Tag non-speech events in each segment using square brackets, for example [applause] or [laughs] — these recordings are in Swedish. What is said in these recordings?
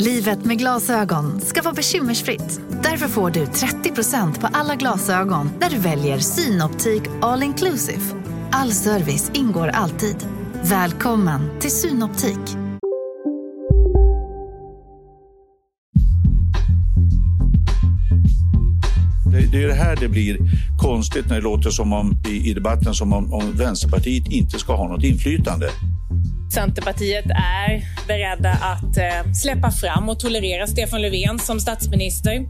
Livet med glasögon ska vara bekymmersfritt. Därför får du 30% på alla glasögon när du väljer Synoptik All Inclusive. All service ingår alltid. Välkommen till Synoptik. Det, är det här det blir konstigt när det låter som om, i, i debatten som om, om Vänsterpartiet inte ska ha något inflytande. Centerpartiet är beredda att eh, släppa fram och tolerera Stefan Löfven som statsminister.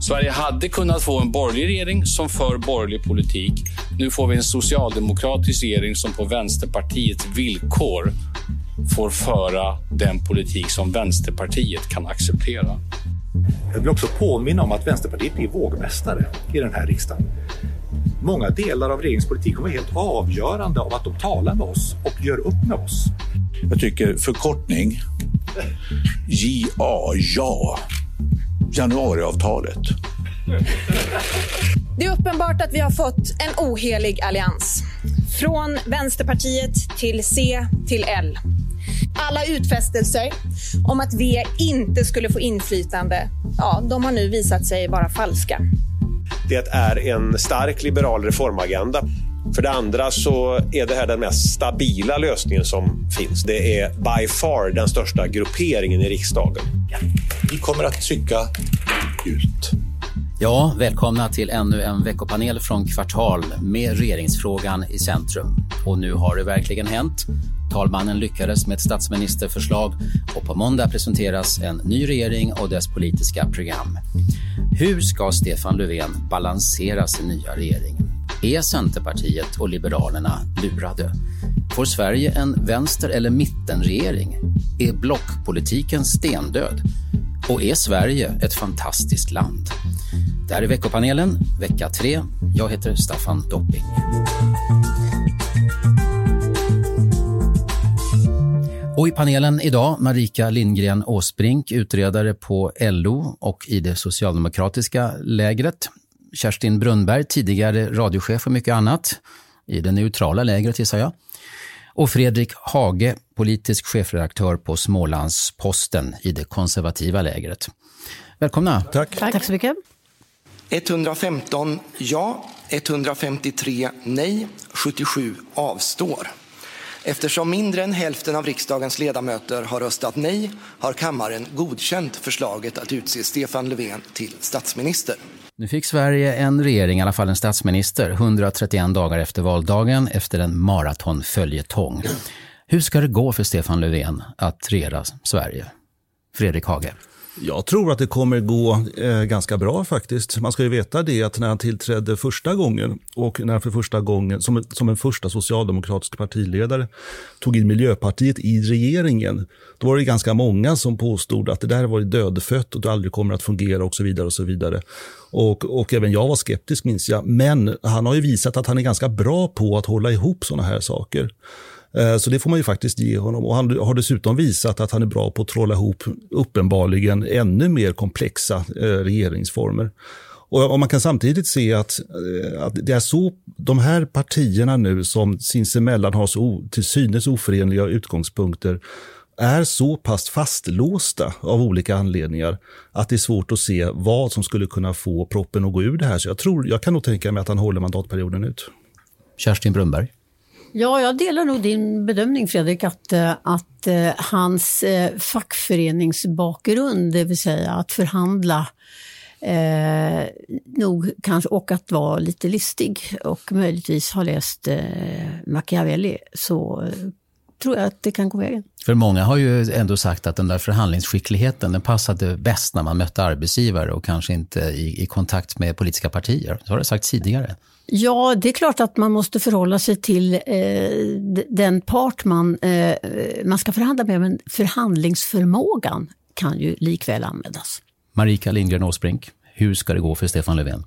Sverige hade kunnat få en borgerlig regering som för borgerlig politik. Nu får vi en socialdemokratisk regering som på Vänsterpartiets villkor får föra den politik som Vänsterpartiet kan acceptera. Jag vill också påminna om att Vänsterpartiet blir vågmästare i den här riksdagen. Många delar av regeringens politik kommer helt avgörande av att de talar med oss och gör upp med oss. Jag tycker förkortning, JA, ja, januariavtalet. Det är uppenbart att vi har fått en ohelig allians. Från Vänsterpartiet till C till L. Alla utfästelser om att V inte skulle få inflytande, ja, de har nu visat sig vara falska. Det är en stark liberal reformagenda. För det andra så är det här den mest stabila lösningen som finns. Det är by far den största grupperingen i riksdagen. Vi kommer att trycka ut. Ja, välkomna till ännu en veckopanel från Kvartal med regeringsfrågan i centrum. Och nu har det verkligen hänt. Talmannen lyckades med ett statsministerförslag och på måndag presenteras en ny regering och dess politiska program. Hur ska Stefan Löfven balansera sin nya regering? Är Centerpartiet och Liberalerna lurade? Får Sverige en vänster eller mittenregering? Är blockpolitiken stendöd? Och är Sverige ett fantastiskt land? Det här är veckopanelen, vecka 3. Jag heter Staffan Dopping. Och i panelen idag Marika Lindgren Åsbrink, utredare på LO och i det socialdemokratiska lägret. Kerstin Brunnberg, tidigare radiochef och mycket annat, i det neutrala lägret gissar jag. Och Fredrik Hage, politisk chefredaktör på Smålandsposten i det konservativa lägret. Välkomna. Tack. Tack, Tack så mycket. 115 ja, 153 nej, 77 avstår. Eftersom mindre än hälften av riksdagens ledamöter har röstat nej har kammaren godkänt förslaget att utse Stefan Löfven till statsminister. Nu fick Sverige en regering, i alla fall en statsminister, 131 dagar efter valdagen efter en maratonföljetong. Hur ska det gå för Stefan Löfven att regera Sverige? Fredrik Hage. Jag tror att det kommer gå eh, ganska bra faktiskt. Man ska ju veta det att när han tillträdde första gången och när för första gången som, som en första socialdemokratisk partiledare tog in Miljöpartiet i regeringen, då var det ganska många som påstod att det där var dödfött och det aldrig kommer att fungera och så vidare. och så vidare. Och, och även jag var skeptisk minns jag. Men han har ju visat att han är ganska bra på att hålla ihop sådana här saker. Eh, så det får man ju faktiskt ge honom. Och han har dessutom visat att han är bra på att trolla ihop uppenbarligen ännu mer komplexa eh, regeringsformer. Och man kan samtidigt se att, eh, att det är så de här partierna nu som sinsemellan har så till synes oförenliga utgångspunkter är så pass fastlåsta av olika anledningar att det är svårt att se vad som skulle kunna få proppen att gå ur det här. Så jag, tror, jag kan nog tänka mig att han håller mandatperioden ut. Kerstin Brunberg. Ja, jag delar nog din bedömning Fredrik, att, eh, att eh, hans eh, fackföreningsbakgrund, det vill säga att förhandla Eh, nog kanske, och att vara lite listig och möjligtvis ha läst eh, Machiavelli, så tror jag att det kan gå vägen. För många har ju ändå sagt att den där förhandlingsskickligheten, den passade bäst när man mötte arbetsgivare och kanske inte i, i kontakt med politiska partier. Så har det sagts tidigare. Ja, det är klart att man måste förhålla sig till eh, den part man, eh, man ska förhandla med, men förhandlingsförmågan kan ju likväl användas. Marika Lindgren Åsbrink, hur ska det gå för Stefan Löfven?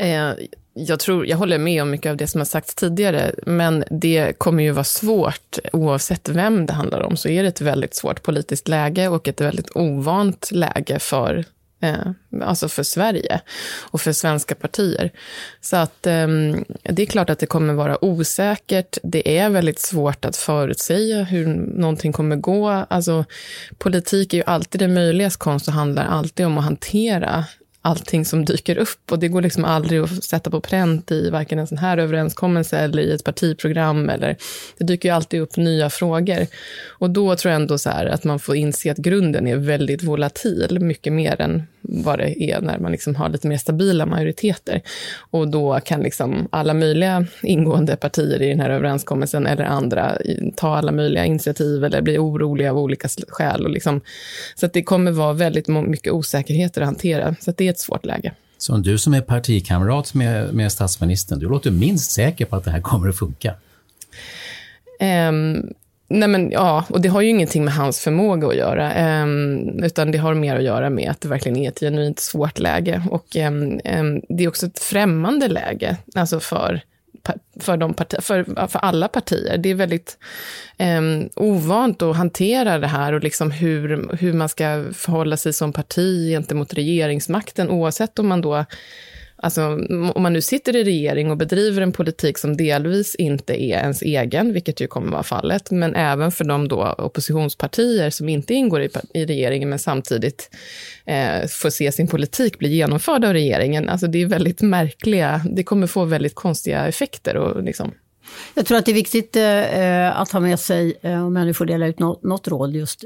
Eh, jag, tror, jag håller med om mycket av det som har sagts tidigare, men det kommer ju vara svårt, oavsett vem det handlar om, så är det ett väldigt svårt politiskt läge och ett väldigt ovant läge för eh, alltså för Sverige och för svenska partier. Så att eh, det är klart att det kommer vara osäkert. Det är väldigt svårt att förutsäga hur någonting kommer gå. Alltså, politik är ju alltid det möjligas konst och handlar alltid om att hantera allting som dyker upp. Och det går liksom aldrig att sätta på pränt i varken en sån här överenskommelse eller i ett partiprogram. Eller, det dyker ju alltid upp nya frågor. Och då tror jag ändå så att man får inse att grunden är väldigt volatil, mycket mer än vad det är när man liksom har lite mer stabila majoriteter. Och då kan liksom alla möjliga ingående partier i den här överenskommelsen eller andra ta alla möjliga initiativ eller bli oroliga av olika skäl. Och liksom, så att det kommer vara väldigt mycket osäkerheter att hantera. Så att det är ett svårt läge. Så du som är partikamrat med, med statsministern, du låter minst säker på att det här kommer att funka? Um, Nej men ja, och det har ju ingenting med hans förmåga att göra, um, utan det har mer att göra med att det verkligen är ett genuint svårt läge. Och um, um, det är också ett främmande läge, alltså för, för, de parti, för, för alla partier. Det är väldigt ovant att hantera det här och liksom hur, hur man ska förhålla sig som parti gentemot regeringsmakten, oavsett om man då Alltså, om man nu sitter i regering och bedriver en politik som delvis inte är ens egen, vilket ju kommer vara fallet, men även för de då oppositionspartier som inte ingår i, i regeringen, men samtidigt eh, får se sin politik bli genomförd av regeringen. Alltså det är väldigt märkliga, det kommer få väldigt konstiga effekter. Och liksom. Jag tror att det är viktigt eh, att ha med sig, eh, om jag nu får dela ut något, något råd, just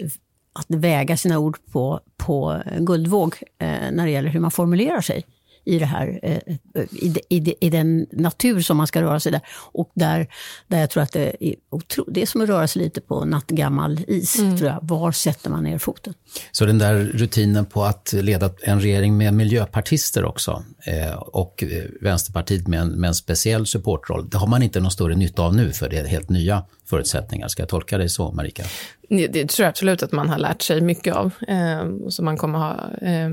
att väga sina ord på, på guldvåg eh, när det gäller hur man formulerar sig i, det här, eh, i, i, i, den natur som man ska röra sig där. Och där, där jag tror att det är, otro, det är som att röra sig lite på nattgammal is. Mm. Tror jag. Var sätter man ner foten? Så den där rutinen på att leda en regering med miljöpartister också eh, och eh, Vänsterpartiet med en, med en speciell supportroll, det har man inte någon större nytta av nu för det är helt nya förutsättningar. Ska jag tolka det så, Marika? Det tror jag absolut att man har lärt sig mycket av. Eh, så man kommer ha, eh,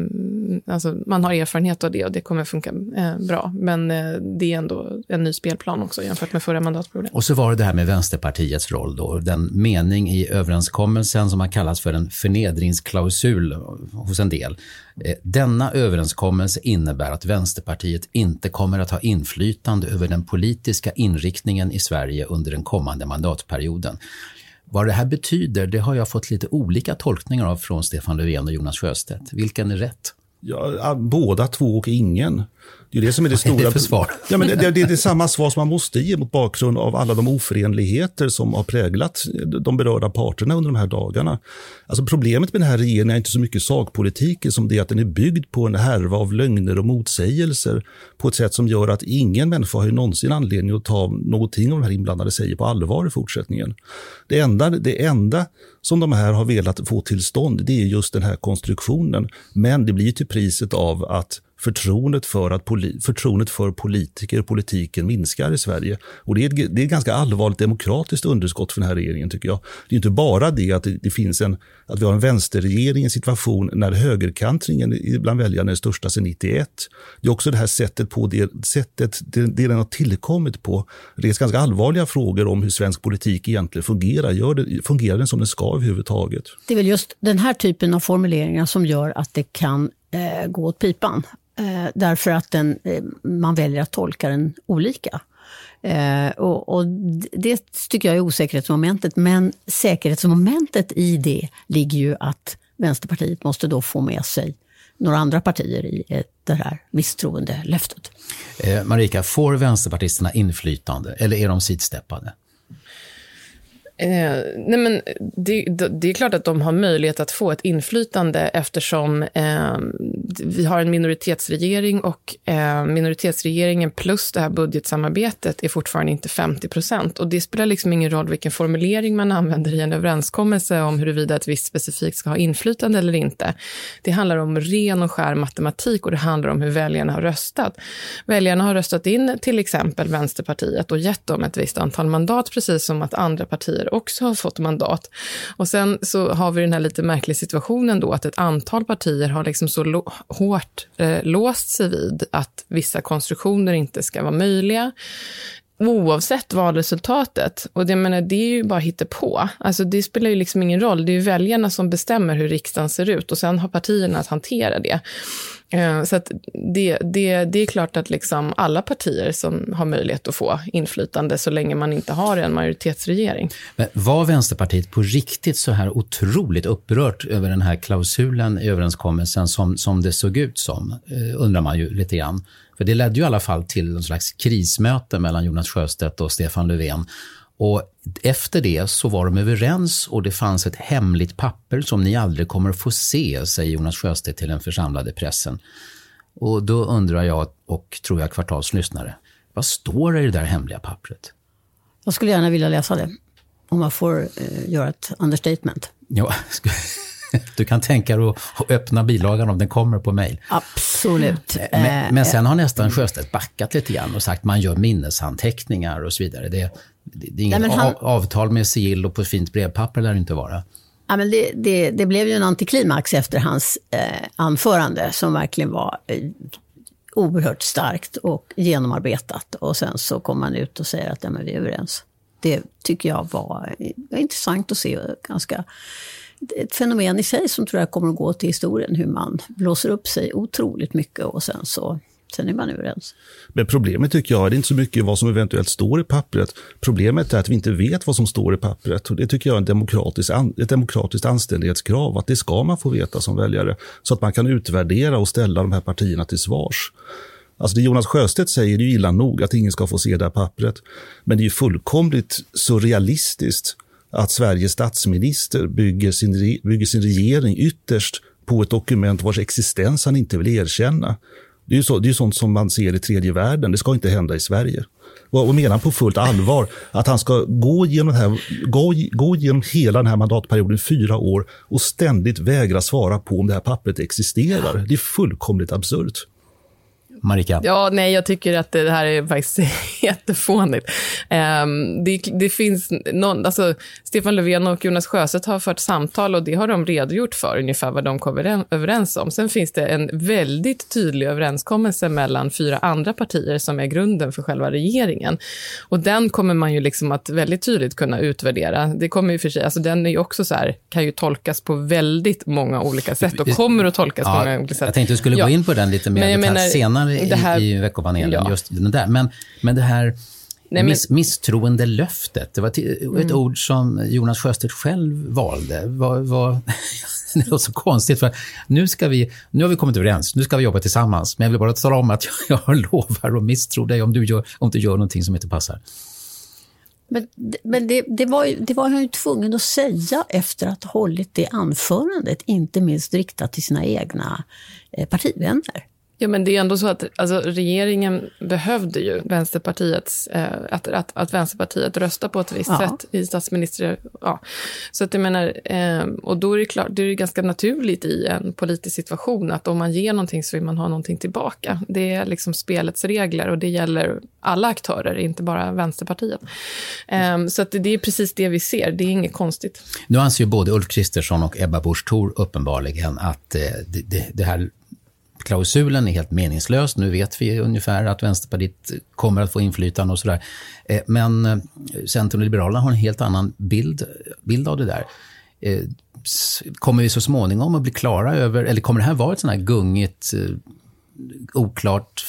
alltså man har erfarenhet av det och det kommer funka eh, bra. Men eh, det är ändå en ny spelplan också jämfört med förra mandatperioden. Och så var det det här med Vänsterpartiets roll då. Den mening i överenskommelsen som har kallats för en förnedringsklausul hos en del. Eh, denna överenskommelse innebär att Vänsterpartiet inte kommer att ha inflytande över den politiska inriktningen i Sverige under den kommande mandatperioden. Vad det här betyder, det har jag fått lite olika tolkningar av från Stefan Löfven och Jonas Sjöstedt. Vilken är rätt? Ja, båda två och ingen. Det är det som är det stora... Är det för svar? Ja, men det, det, det, är samma svar som man måste ge mot bakgrund av alla de oförenligheter som har präglat de berörda parterna under de här dagarna. Alltså problemet med den här regeringen är inte så mycket sakpolitiken som det att den är byggd på en härva av lögner och motsägelser på ett sätt som gör att ingen människa har någonsin anledning att ta någonting av de här inblandade säger på allvar i fortsättningen. Det enda, det enda som de här har velat få till stånd, det är just den här konstruktionen. Men det blir till priset av att förtroendet för, att poli, förtroendet för politiker och politiken minskar i Sverige. Och det är, ett, det är ett ganska allvarligt demokratiskt underskott för den här regeringen tycker jag. Det är inte bara det att det, det finns en, att vi har en vänsterregering i en situation när högerkantringen bland väljarna är största sedan 91. Det är också det här sättet på det, sättet det, det den har tillkommit på. Det är ganska allvarliga frågor om hur svensk politik egentligen fungerar. Gör det, fungerar den som den ska överhuvudtaget? Det är väl just den här typen av formuleringar som gör att det kan eh, gå åt pipan. Eh, därför att den, eh, man väljer att tolka den olika. Eh, och, och, Det tycker jag är osäkerhetsmomentet, men säkerhetsmomentet i det ligger ju att Vänsterpartiet måste då få med sig några andra partier i eh, det här misstroendelöftet. Eh, Marika, får vänsterpartisterna inflytande eller är de sidsteppade? Eh, nej men det, det, är klart att de har möjlighet att få ett inflytande eftersom eh, vi har en minoritetsregering och eh, minoritetsregeringen plus det här budgetsamarbetet är fortfarande inte 50 procent. Och det spelar liksom ingen roll vilken formulering man använder i en överenskommelse om huruvida ett visst specifikt ska ha inflytande eller inte. Det handlar om ren och skär matematik och det handlar om hur väljarna har röstat. Väljarna har röstat in till exempel Vänsterpartiet och gett dem ett visst antal mandat, precis som att andra partier också har fått mandat. Och sen så har vi den här lite märkliga situationen då att ett antal partier har liksom så hårt eh, låst sig vid att vissa konstruktioner inte ska vara möjliga oavsett valresultatet. Och det, menar, det är ju bara på. Alltså det spelar ju liksom ingen roll. Det är ju väljarna som bestämmer hur riksdagen ser ut och sen har partierna att hantera det. Eh, så det, det, det är klart att liksom alla partier som har möjlighet att få inflytande så länge man inte har en majoritetsregering. Men var Vänsterpartiet på riktigt så här otroligt upprört över den här klausulen i överenskommelsen som, som det såg ut som? Eh, undrar man ju lite grann. För det ledde ju i alla fall till en slags krismöte mellan Jonas Sjöstedt och Stefan Löfven. Och efter det så var de överens och det fanns ett hemligt papper som ni aldrig kommer få se, säger Jonas Sjöstedt till den församlade pressen. Och då undrar jag, och tror jag kvartals lyssnare, vad står det i det där hemliga pappret? Jag skulle gärna vilja läsa det, om man får eh, göra ett understatement. Ja, [laughs] [laughs] Du kan tänka dig att öppna bilagan om den kommer på mejl. Absolut. Men, men, sen har nästan Sjöstedt backat lite grann och sagt att man gör minnesanteckningar och så vidare. Det, det, det är inget Nej, han... avtal med sigill och på fint brevpapper lär det inte vara. Ja, men det, det, det, blev ju en antiklimax efter hans eh, anförande som verkligen var eh, oerhört starkt och genomarbetat. Och sen så kom han ut och säger att ja, men vi är överens. Det tycker jag var, var intressant att se. Ganska ett fenomen i sig som tror jag kommer att gå till historien, hur man blåser upp sig otroligt mycket och sen så Sen är man överens. Men problemet tycker jag, det är inte så mycket vad som eventuellt står i pappret. Problemet är att vi inte vet vad som står i pappret. Och det tycker jag är en demokratisk, ett demokratiskt anständighetskrav, att det ska man få veta som väljare. Så att man kan utvärdera och ställa de här partierna till svars. Alltså det Jonas Sjöstedt säger är ju illa nog, att ingen ska få se det här pappret. Men det är ju fullkomligt surrealistiskt att Sveriges statsminister bygger sin, bygger sin regering ytterst på ett dokument vars existens han inte vill erkänna. Det är ju så, det är sånt som man ser i tredje världen. Det ska inte hända i Sverige. Och menar han på fullt allvar att han ska gå genom, här, gå, gå genom hela den här mandatperioden, fyra år, och ständigt vägra svara på om det här pappret existerar? Det är fullkomligt absurt. Marika? Ja, nej, jag tycker att det här är faktiskt [laughs] jättefånigt. Um, det, det, finns någon, alltså, Stefan Löfven och Jonas Sjöstedt har fört samtal och det har de redogjort för, ungefär vad de kom överens om. Sen finns det en väldigt tydlig överenskommelse mellan fyra andra partier som är grunden för själva regeringen. Och den kommer man ju liksom att väldigt tydligt kunna utvärdera. Det kommer ju för sig, alltså den är ju också så här, kan ju tolkas på väldigt många olika sätt och kommer att tolkas ja, på många olika sätt. Jag tänkte att du skulle ja. gå in på den lite mer detalj senare det här, i, i veckopanelen, ja. just den där. Men, men det här Nej, men... Miss, misstroendelöftet, det var ett mm. ord som Jonas Sjöstedt själv valde. Var, var, [laughs] det låter så konstigt, för nu, ska vi, nu har vi kommit överens, nu ska vi jobba tillsammans. Men jag vill bara tala om att jag, [laughs] jag lovar att misstro dig om du gör, om du gör någonting som inte passar. Men, men det, det, var, det var han ju tvungen att säga efter att ha hållit det anförandet, inte minst riktat till sina egna eh, partivänner. Ja, men det är ändå så att alltså, regeringen behövde ju Vänsterpartiets, eh, att, att, att Vänsterpartiet röstar på ett visst ja. sätt i statsminister... Ja. Så att jag menar, eh, och då är det klart, det är ganska naturligt i en politisk situation att om man ger någonting så vill man ha någonting tillbaka. Det är liksom spelets regler och det gäller alla aktörer, inte bara Vänsterpartiet. Eh, så att det, det är precis det vi ser, det är inget konstigt. Nu anser ju både Ulf Kristersson och Ebba Busch Thor uppenbarligen att eh, det, det, det här klausulen är helt meningslös. Nu vet vi ungefär att Vänsterpartiet kommer att få inflytande och sådär. Eh, men eh, Centern och Liberalerna har en helt annan bild, bild av det där. Eh, kommer vi så småningom att bli klara över, eller kommer det här vara ett sånt här gungigt, oklart,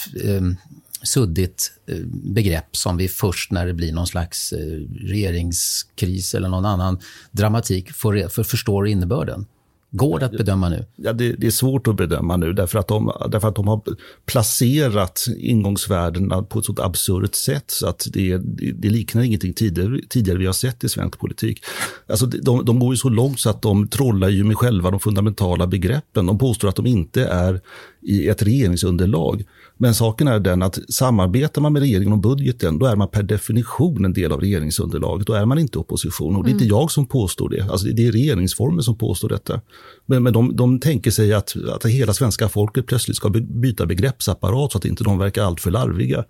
suddigt begrepp som vi först när det blir någon slags regeringskris eller någon annan dramatik får, för, förstår innebörden? Går det att bedöma nu? Ja, det, det, är svårt att bedöma nu därför att, de, därför att de har placerat ingångsvärdena på ett så absurt sätt så att det, det liknar ingenting tidigare, tidigare vi har sett i svensk politik. Alltså, de, de går ju så långt så att de trollar ju med själva de fundamentala begreppen. De påstår att de inte är i ett regeringsunderlag. Men saken är den att samarbetar man med regeringen om budgeten, då är man per definition en del av regeringsunderlaget. Då är man inte opposition. Och det är inte mm. jag som påstår det. Alltså det är regeringsformen som påstår detta. Men, men de, de tänker sig att, att hela svenska folket plötsligt ska byta begreppsapparat så att inte de verkar alltför larviga.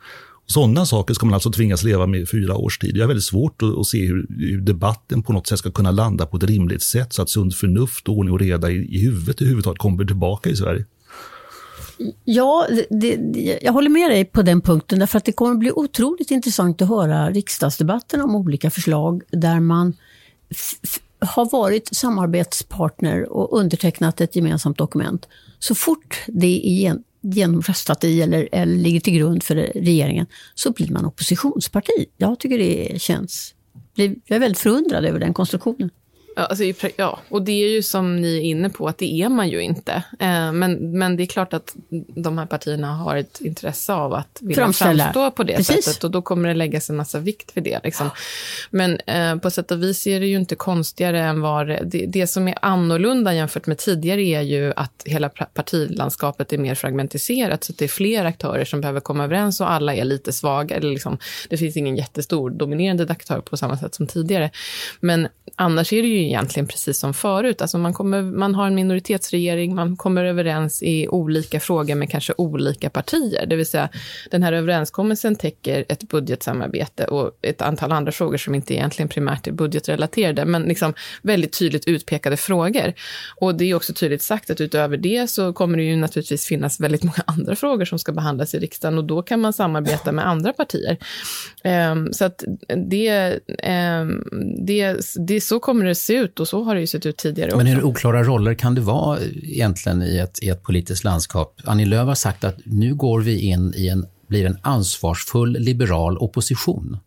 Sådana saker ska man alltså tvingas leva med i fyra års tid. Jag är väldigt svårt att, att se hur, hur, debatten på något sätt ska kunna landa på ett rimligt sätt så att sunt förnuft och ordning och reda i, i huvudet överhuvudtaget kommer tillbaka i Sverige. Ja, det, det, jag håller med dig på den punkten, därför att det kommer bli otroligt intressant att höra riksdagsdebatten om olika förslag där man har varit samarbetspartner och undertecknat ett gemensamt dokument. Så fort det är genomröstat i eller, eller ligger till grund för regeringen, så blir man oppositionsparti. Jag tycker det känns... Jag är väldigt förundrad över den konstruktionen. Ja, alltså, ja, och det är ju som ni är inne på, att det är man ju inte. Eh, men, men det är klart att de här partierna har ett intresse av att vilja framstå på det Precis. sättet. Och då kommer det läggas en massa vikt vid det. Liksom. Men eh, på sätt och vis är det ju inte konstigare än vad det, det som är annorlunda jämfört med tidigare är ju att hela partilandskapet är mer fragmentiserat. Så att det är fler aktörer som behöver komma överens och alla är lite svaga. Eller liksom, det finns ingen jättestor dominerande aktör på samma sätt som tidigare. Men annars är det ju egentligen precis som förut. Alltså man, kommer, man har en minoritetsregering, man kommer överens i olika frågor med kanske olika partier. Det vill säga, den här överenskommelsen täcker ett budgetsamarbete och ett antal andra frågor som inte egentligen primärt är budgetrelaterade, men liksom väldigt tydligt utpekade frågor. Och det är också tydligt sagt att utöver det så kommer det ju naturligtvis finnas väldigt många [laughs] andra frågor som ska behandlas i riksdagen och då kan man samarbeta med andra partier. Um, så att det, um, det, det, så kommer det se ut och så har det ju sett ut tidigare också. Men hur oklara roller kan det vara egentligen i ett, i ett politiskt landskap? Annie Lööf har sagt att nu går vi in i en, blir en ansvarsfull liberal opposition.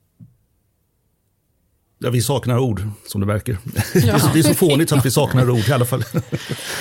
Ja, vi saknar ord, som det verkar. Ja. det är så fånigt så att vi saknar ord i alla fall. [laughs]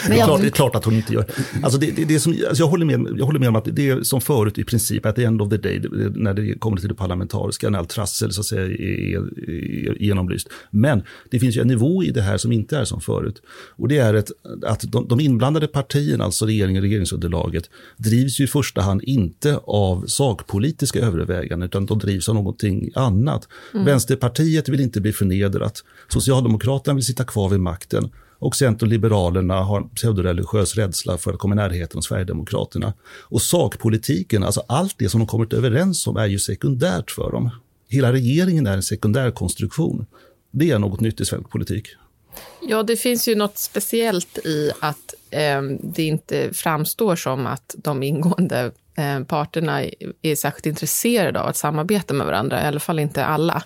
det, är klart, det är klart att hon inte gör. Alltså det, det, det som, alltså jag, håller med, jag håller med om att det är som förut i princip, att the end of the day, när det kommer till det parlamentariska, när allt trassel så att säga, är, är genomlyst. Men det finns ju en nivå i det här som inte är som förut. Och det är ett, att de, de inblandade partierna, alltså regeringen och regeringsunderlaget, drivs ju i första hand inte av sakpolitiska överväganden, utan de drivs av någonting annat. Mm. Vänsterpartiet vill inte blir förnedrat. Socialdemokraterna vill sitta kvar vid makten och Centern och Liberalerna har en pseudoreligiös rädsla för att komma i närheten av Sverigedemokraterna. Och sakpolitiken, alltså allt det som de kommit överens om är ju sekundärt för dem. Hela regeringen är en sekundär konstruktion. Det är något nytt i svensk politik. Ja, det finns ju något speciellt i att eh, det inte framstår som att de ingående Eh, parterna är särskilt intresserade av att samarbeta med varandra, i alla fall inte alla.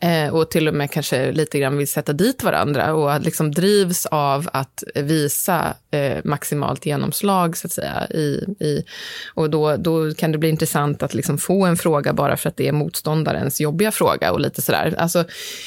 Eh, och till och med kanske lite grann vill sätta dit varandra och liksom drivs av att visa eh, maximalt genomslag, så att säga. I, i, och då, då kan det bli intressant att liksom få en fråga bara för att det är motståndarens jobbiga fråga och lite sådär. Alltså,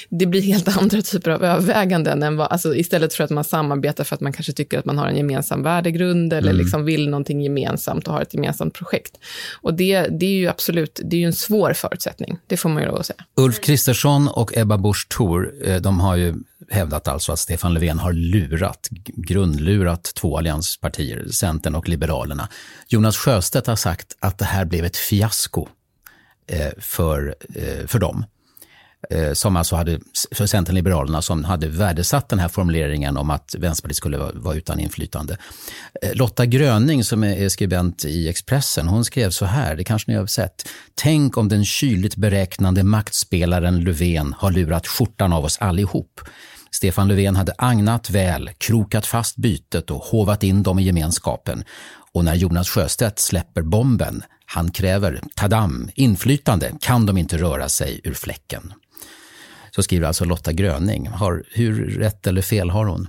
det blir helt [laughs] andra typer av överväganden än vad, alltså, istället för att man samarbetar för att man kanske tycker att man har en gemensam värdegrund eller mm. liksom vill någonting gemensamt och har ett gemensamt projekt projekt. Och det, det är ju absolut det är ju en svår förutsättning, det får man ju lov att säga. Ulf Kristersson och Ebba Busch Thor, eh, de har ju hävdat alltså att Stefan Löfven har lurat, grundlurat två allianspartier, Centern och Liberalerna. Jonas Sjöstedt har sagt att det här blev ett fiasko eh, för, eh, för dem. Eh, som alltså hade, för Centern Liberalerna, som hade värdesatt den här formuleringen om att Vänsterpartiet skulle vara, utan inflytande. Eh, Lotta Gröning, som är skribent i Expressen, hon skrev så här, det kanske ni har sett. Tänk om den kyligt beräknande maktspelaren Löfven har lurat skjortan av oss allihop. Stefan Löfven hade agnat väl, krokat fast bytet och hovat in dem i gemenskapen. Och när Jonas Sjöstedt släpper bomben, han kräver, tadam, inflytande, kan de inte röra sig ur fläcken. Så skriver alltså Lotta Gröning. Har, hur rätt eller fel har hon?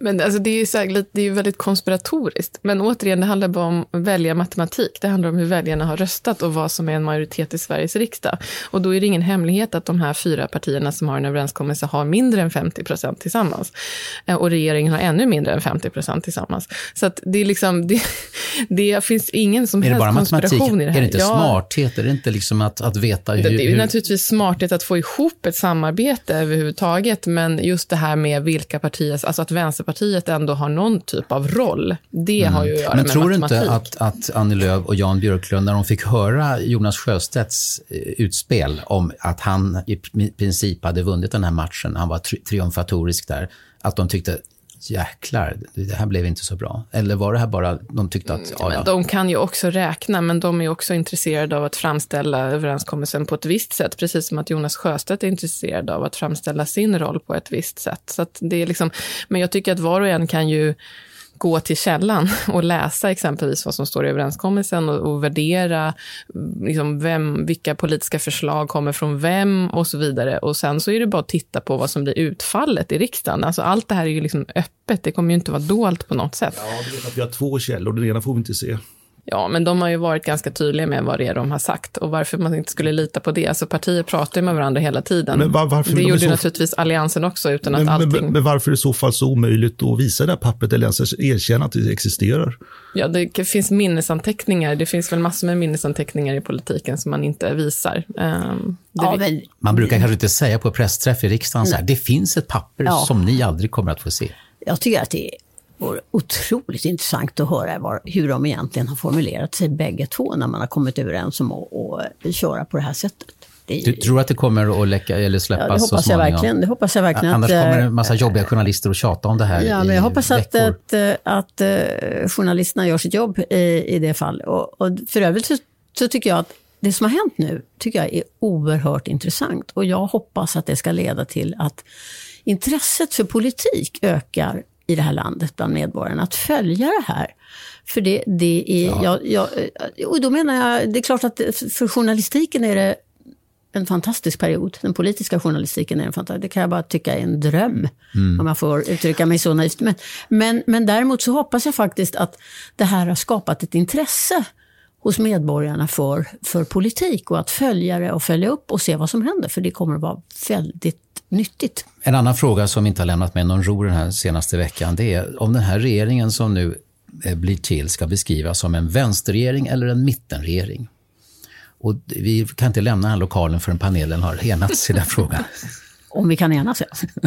Men alltså det är ju så här, det är väldigt konspiratoriskt. Men återigen, det handlar bara om väljarmatematik. Det handlar om hur väljarna har röstat och vad som är en majoritet i Sveriges riksdag. Och då är det ingen hemlighet att de här fyra partierna som har en överenskommelse har mindre än 50 procent tillsammans. Eh, och regeringen har ännu mindre än 50 procent tillsammans. Så att det är liksom, [laughs] det, det finns ingen som helst konspiration i det här. Är det inte ja, smarthet? Är det inte liksom att, att veta hur... Det, det är hur... naturligtvis smarthet att få ihop ett samarbete överhuvudtaget. Men just det här med vilka partier, alltså att vänster Vänsterpartiet ändå har någon typ av roll. Det mm. har ju att göra Men med tror du inte att, att Annie Lööf och Jan Björklund, när de fick höra Jonas Sjöstedts eh, utspel om att han i princip hade vunnit den här matchen, han var tri triumfatorisk där, att de tyckte jäklar, det här blev inte så bra. Eller var det här bara, de tyckte att, ja, ja. De kan ju också räkna, men de är också intresserade av att framställa överenskommelsen på ett visst sätt, precis som att Jonas Sjöstedt är intresserad av att framställa sin roll på ett visst sätt. Så det är liksom, men jag tycker att var och en kan ju gå till källan [laughs] och läsa exempelvis vad som står i överenskommelsen och, och värdera liksom vem, vilka politiska förslag kommer från vem och så vidare. Och sen så är det bara att titta på vad som blir utfallet i riksdagen. Alltså allt det här är ju liksom öppet, det kommer ju inte vara dolt på något sätt. Ja, vi har två källor, den ena får vi inte se. Ja, men de har ju varit ganska tydliga med vad det är de har sagt och varför man inte skulle lita på det. Alltså partier pratar ju med varandra hela tiden. Men var, varför det gjorde så... naturligtvis Alliansen också utan men, att allting... Men, men, varför är det i så fall så omöjligt att visa det här pappret eller ens erkänna att det existerar? Ja, det finns minnesanteckningar. Det finns väl massor med minnesanteckningar i politiken som man inte visar. Um, ja, men... Man brukar kanske inte säga på pressträff i riksdagen så här, det finns ett papper ja. som ni aldrig kommer att få se. Jag tycker att det är vore otroligt intressant att höra var, hur de egentligen har formulerat sig bägge två när man har kommit överens om att, köra på det här sättet. Det du tror att det kommer att läcka eller släppas ja, det hoppas så Jag verkligen, det hoppas jag verkligen. Annars att, kommer en massa äh, jobbiga journalister att tjata om det här Ja, men jag hoppas att, att, att, uh, journalisterna gör sitt jobb i, i det fall. Och, och för övrigt så, så tycker jag att det som har hänt nu tycker jag är oerhört intressant. Och jag hoppas att det ska leda till att intresset för politik ökar i det här landet bland medborgarna att följa det här. För det, det är, ja. jag, jag, och då menar jag, det är klart att för journalistiken är det en fantastisk period. Den politiska journalistiken är en fantastisk, det kan jag bara tycka är en dröm. Mm. Om jag får uttrycka mig så naivt. Men, men, men däremot så hoppas jag faktiskt att det här har skapat ett intresse hos medborgarna för, för politik och att följa det och följa upp och se vad som händer. För det kommer att vara väldigt nyttigt. En annan fråga som inte har lämnat mig någon ro den här senaste veckan, det är om den här regeringen som nu eh, blir till ska beskrivas som en vänsterregering eller en mittenregering. Och vi kan inte lämna den här lokalen förrän panelen har enats i den frågan. Om vi kan enas, ja. [laughs]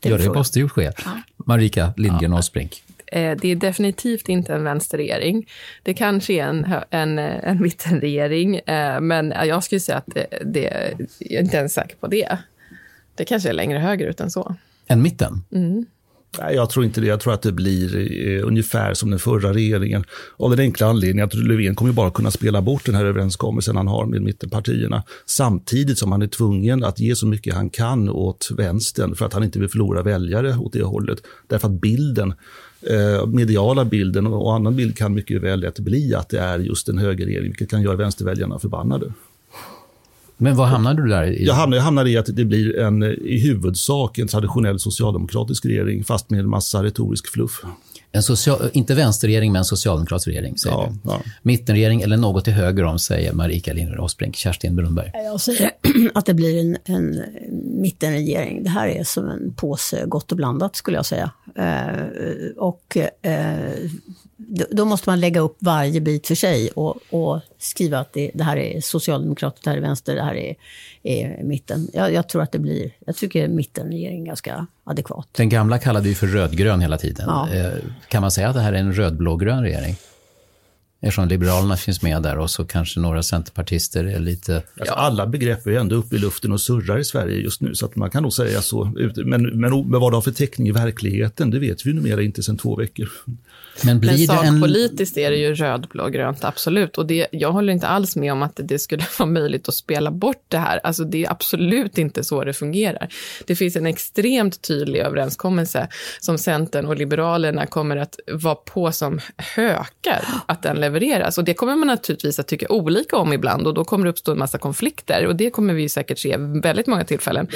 Det, ja, det måste ju ske. Ja. Marika Lindgren ja. Åsbrink. Eh, det är definitivt inte en vänsterregering. Det kanske är en, en, en mittenregering, eh, men jag skulle säga att det, det, jag är inte ens säker på det. Det kanske är längre högerut än så. Än mitten? Mm. Nej, jag tror inte det. Jag tror att det blir eh, ungefär som den förra regeringen. Av den enkla anledningen att Löfven kommer bara kunna spela bort den här överenskommelsen han har med mittenpartierna. Samtidigt som han är tvungen att ge så mycket han kan åt vänstern för att han inte vill förlora väljare åt det hållet. Därför att bilden eh, mediala bilden och annan bild kan mycket väl lätt bli att det är just en högerregering, vilket kan göra vänsterväljarna förbannade. Men vad hamnade du där i? Jag hamnade, jag hamnade i att det blir en, i huvudsak en traditionell socialdemokratisk regering, fast med en massa retorisk fluff. En social, inte vänsterregering, men socialdemokratisk regering, säger ja. Ja. Mittenregering eller något till höger om, säger Marika Lindgren Åsbrink. Kerstin Brunberg. Jag säger [clears throat] att det blir en, en mittenregering. Det här är som en påse gott och blandat, skulle jag säga. Eh, och eh, då måste man lägga upp varje bit för sig och, och skriva att det, det, här är socialdemokrater, det här är vänster, det här är, är mitten. Jag, jag, tror att det blir, jag tycker mittenregering är ganska adekvat. Den gamla kallade ju för rödgrön hela tiden. Ja. Eh, kan man säga att det här är en rödblågrön regering? Eftersom Liberalerna finns med där och så kanske några centerpartister är lite... Alltså, alla begrepp är ändå uppe i luften och surrar i Sverige just nu, så att man kan nog säga så. Men, men, men vad det har för täckning i verkligheten, det vet vi numera inte sedan två veckor. Men, blir Men sakpolitiskt en... är det ju rödblågrönt, absolut. Och det, jag håller inte alls med om att det skulle [laughs] vara möjligt att spela bort det här. Alltså det är absolut inte så det fungerar. Det finns en extremt tydlig överenskommelse som Centern och Liberalerna kommer att vara på som hökar att den levereras. Och det kommer man naturligtvis att tycka olika om ibland och då kommer det uppstå en massa konflikter och det kommer vi säkert se väldigt många tillfällen.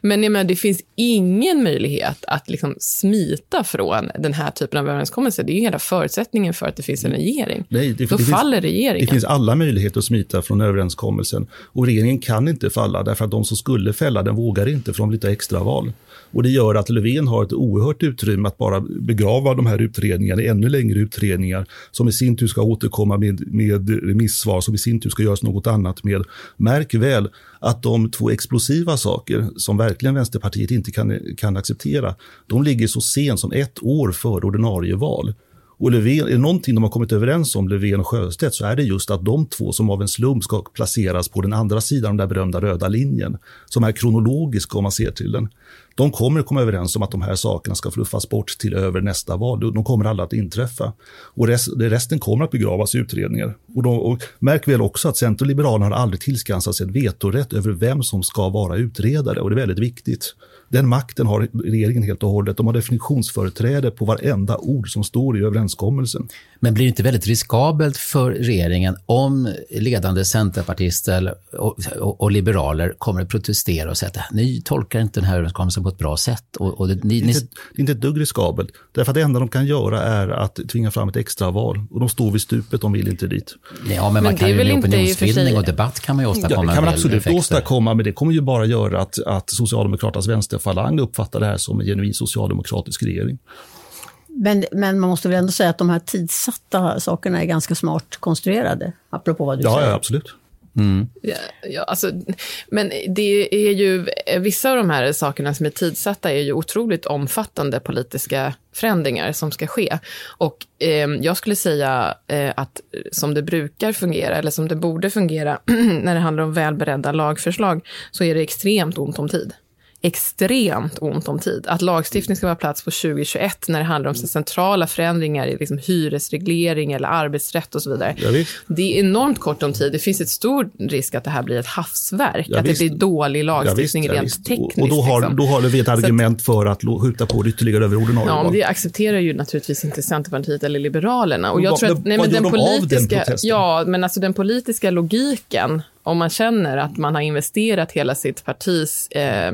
Men jag menar, det finns ingen möjlighet att liksom smita från den här typen av överenskommelser. Det är ju hela förutsättningen för att det finns en regering. Nej, det, då det faller finns, regeringen. Det finns alla möjligheter att smita från överenskommelsen. Och regeringen kan inte falla, därför att de som skulle fälla den vågar inte, för de lite extraval. Och det gör att Löfven har ett oerhört utrymme att bara begrava de här utredningarna ännu längre utredningar, som i sin tur ska återkomma med, med remissvar, som i sin tur ska göras något annat med. Märk väl att de två explosiva saker som verkligen Vänsterpartiet inte kan, kan acceptera, de ligger så sent som ett år före ordinarie val. Och Löfven, är det någonting de har kommit överens om, Löfven och Sjöstedt, så är det just att de två som av en slump ska placeras på den andra sidan av den där berömda röda linjen, som är kronologisk om man ser till den. De kommer att komma överens om att de här sakerna ska fluffas bort till över nästa val. De kommer alla att inträffa. Och rest, resten kommer att begravas i utredningar. Och, de, och märk väl också att Centern och Liberalerna har aldrig tillskansat sig en vetorätt över vem som ska vara utredare. Och det är väldigt viktigt. Den makten har regeringen helt och hållet. De har definitionsföreträde på varenda ord som står i överenskommelsen. Men blir det inte väldigt riskabelt för regeringen om ledande centerpartister och, och, och liberaler kommer att protestera och säga att ni tolkar inte den här överenskommelsen på ett bra sätt? Och, och det, ni, det, är inte, det är inte ett dugg riskabelt. Därför att det enda de kan göra är att tvinga fram ett extraval. Och de står vid stupet, de vill inte dit. Ja, men, men man kan ju med opinionsbildning och debatt kan man ju åstadkomma ja, det kan man absolut effekter. åstadkomma, men det kommer ju bara göra att, att Socialdemokraternas vänsterfalang uppfattar det här som en genuin socialdemokratisk regering. Men, men man måste väl ändå säga att de här tidsatta sakerna är ganska smart konstruerade, apropå vad du ja, säger. Ja, absolut. Mm. Ja, ja, alltså, men det är ju, vissa av de här sakerna som är tidsatta är ju otroligt omfattande politiska förändringar som ska ske. Och eh, jag skulle säga eh, att som det brukar fungera, eller som det borde fungera, [clears throat] när det handlar om välberedda lagförslag, så är det extremt ont om tid extremt ont om tid. Att lagstiftning ska vara plats på 2021 när det handlar om så centrala förändringar i liksom hyresreglering eller arbetsrätt och så vidare. Ja, det är enormt kort om tid. Det finns ett stor risk att det här blir ett havsverk. Ja, att visst. det blir dålig lagstiftning ja, rent visst. tekniskt. Och då har, liksom. då har vi ett argument för att skjuta på det ytterligare över ordinarie Ja, det accepterar ju naturligtvis inte Centerpartiet eller Liberalerna. Och jag vad- tror att, nej, men den politiska, protesten? ja, men alltså den politiska logiken, om man känner att man har investerat hela sitt partis eh,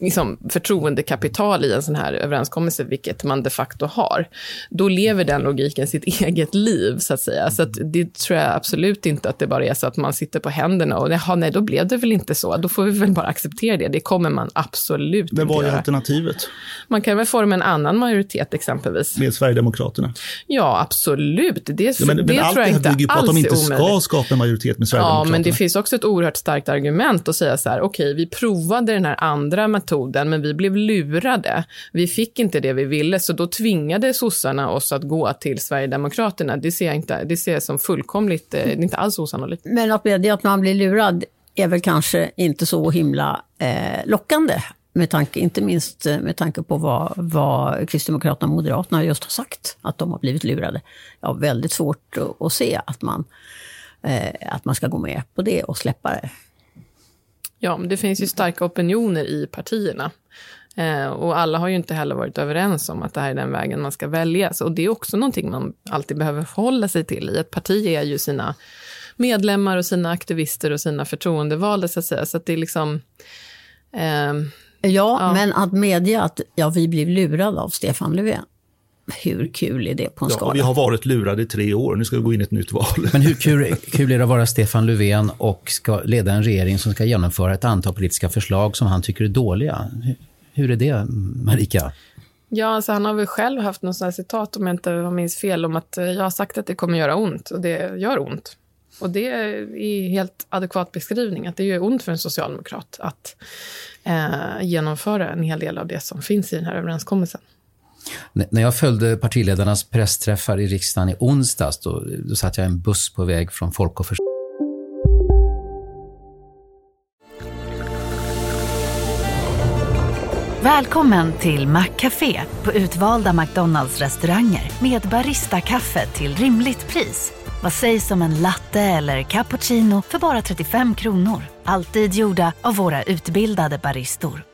liksom förtroendekapital i en sån här överenskommelse, vilket man de facto har, då lever den logiken sitt [laughs] eget liv, så att säga. Så att det tror jag absolut inte att det bara är så att man sitter på händerna och jaha, nej, då blev det väl inte så. Då får vi väl bara acceptera det. Det kommer man absolut Men inte vad är göra. alternativet Man kan väl forma en annan majoritet exempelvis. med Sverigedemokraterna? Ja, absolut. Det, Ja, men, det men allt tror det jag här inte bygger på att alls de inte är ska omöjligt. skapa en majoritet med Ja, Sverigedemokraterna. men det finns också ett oerhört starkt argument att säga så här, okej, vi provade den här andra metoden, men vi blev lurade. Vi fick inte det vi ville, så då tvingade sossarna oss att gå till Sverigedemokraterna. Det ser jag, inte, det ser jag som fullkomligt, eh, det är inte alls osannolikt. Men att medge att man blir lurad är väl kanske inte så himla eh, lockande. Med tanke, inte minst eh, med tanke på vad, vad Kristdemokraterna och Moderaterna just har sagt, att de har blivit lurade. Jag har väldigt svårt att, att se att man, eh, att man ska gå med på det och släppa det. Ja, men det finns ju starka opinioner i partierna. Eh, och alla har ju inte heller varit överens om att det här är den vägen man ska välja. Så, och det är också någonting man alltid behöver förhålla sig till. I ett parti är ju sina medlemmar och sina aktivister och sina förtroendevalda, så att säga. Så att det är liksom... ehm, Ja, men att medge att ja, vi blev lurade av Stefan Löfven. Hur kul är det på en Ja, skala? vi har varit lurade i tre år, nu ska vi gå in i ett nytt val. Men hur kul, [laughs] kul är det att vara Stefan Löfven och ska leda en regering som ska genomföra ett antal politiska förslag som han tycker är dåliga? Hur, hur är det, Marika? Ja, alltså han har väl själv haft något sånt här citat, om jag inte minns fel, om att eh, jag har sagt att det kommer göra ont, och det gör ont. Och det är helt adekvat beskrivning, att det gör ont för en socialdemokrat att eh, genomföra en hel del av det som finns i den här överenskommelsen. När jag följde partiledarnas pressträffar i riksdagen i onsdags, då, då satt jag i en buss på väg från Folk och Försvar. Välkommen till Maccafé på utvalda McDonalds restauranger med Baristakaffe till rimligt pris. Vad sägs om en latte eller cappuccino för bara 35 kronor? Alltid gjorda av våra utbildade baristor.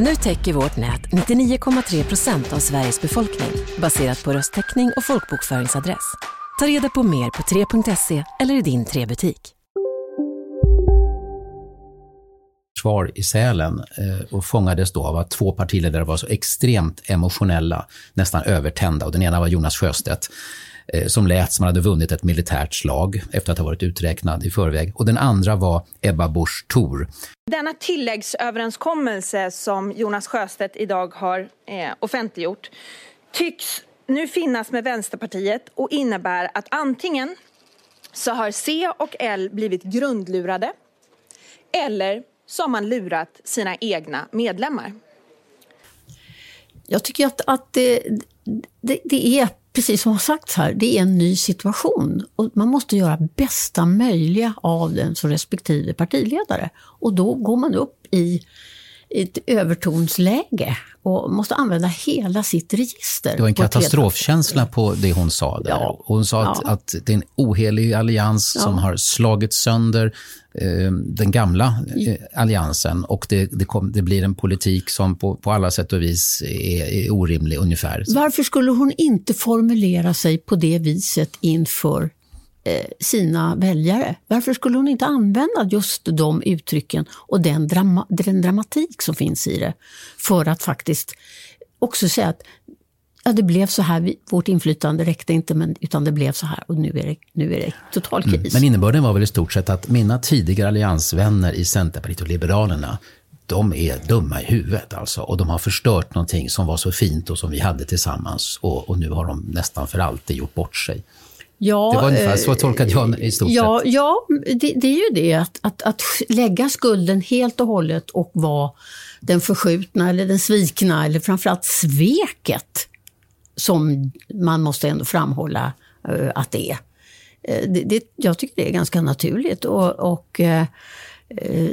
Nu täcker vårt nät 99,3 procent av Sveriges befolkning baserat på röstteckning och folkbokföringsadress. Ta reda på mer på 3.se eller i din 3-butik. Kvar i Sälen eh, och fångades då av att två partiledare var så extremt emotionella, nästan övertända. Och den ena var Jonas Sjöstedt som lät som han hade vunnit ett militärt slag efter att ha varit uträknad i förväg. Och den andra var Ebba Busch Thor. Denna tilläggsöverenskommelse som Jonas Sjöstedt idag har eh, offentliggjort tycks nu finnas med Vänsterpartiet och innebär att antingen så har C och L blivit grundlurade eller så har man lurat sina egna medlemmar. Jag tycker att, att det, det, det, är, precis som har sagts här, det är en ny situation. Och man måste göra bästa möjliga av den som respektive partiledare. Och då går man upp i ett övertonsläge och måste använda hela sitt register. Det var en katastrofkänsla på det hon sa där. Ja. Hon sa att, ja. att det är en ohelig allians ja. som har slagit sönder eh, den gamla eh, alliansen och det, det, kom, det, blir en politik som på, på alla sätt och vis är, är orimlig ungefär. Varför skulle hon inte formulera sig på det viset inför sina väljare. Varför skulle hon inte använda just de uttrycken och den, drama, den dramatik som finns i det för att faktiskt också säga att ja, det blev så här, vårt inflytande räckte inte, men, utan det blev så här och nu är det, nu är det total kris. Mm. Men innebörden var väl i stort sett att mina tidigare alliansvänner i Centerpartiet och Liberalerna, de är dumma i huvudet alltså. Och de har förstört någonting som var så fint och som vi hade tillsammans. Och, och nu har de nästan för alltid gjort bort sig. Ja, det var ungefär så tolkade jag i stort ja, sett. Ja, det, det, är ju det att, att, att lägga skulden helt och hållet och vara den förskjutna eller den svikna eller framförallt sveket som man måste ändå framhålla uh, att det är. Uh, det, det, jag tycker det är ganska naturligt och, och Eh, Eh,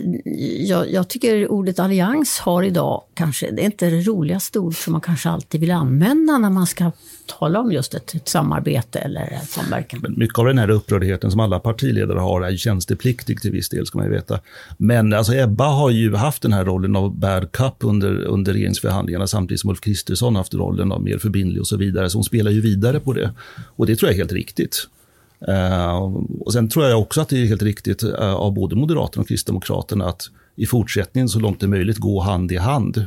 jag, jag, tycker ordet allians har idag kanske, det är inte det roligaste ord som man kanske alltid vill använda när man ska tala om just ett, ett samarbete eller en samverkan. Men mycket av den här upprördheten som alla partiledare har är ju tjänstepliktig till viss del, ska man ju veta. Men alltså Ebba har ju haft den här rollen av bad cup under, under regeringsförhandlingarna samtidigt som Ulf Kristersson haft rollen av mer förbindlig och så vidare. Så hon spelar ju vidare på det. Och det tror jag är helt riktigt. Eh, och sen tror jag också att det är helt riktigt eh, av både Moderaterna och Kristdemokraterna att i fortsättningen så långt det är möjligt gå hand i hand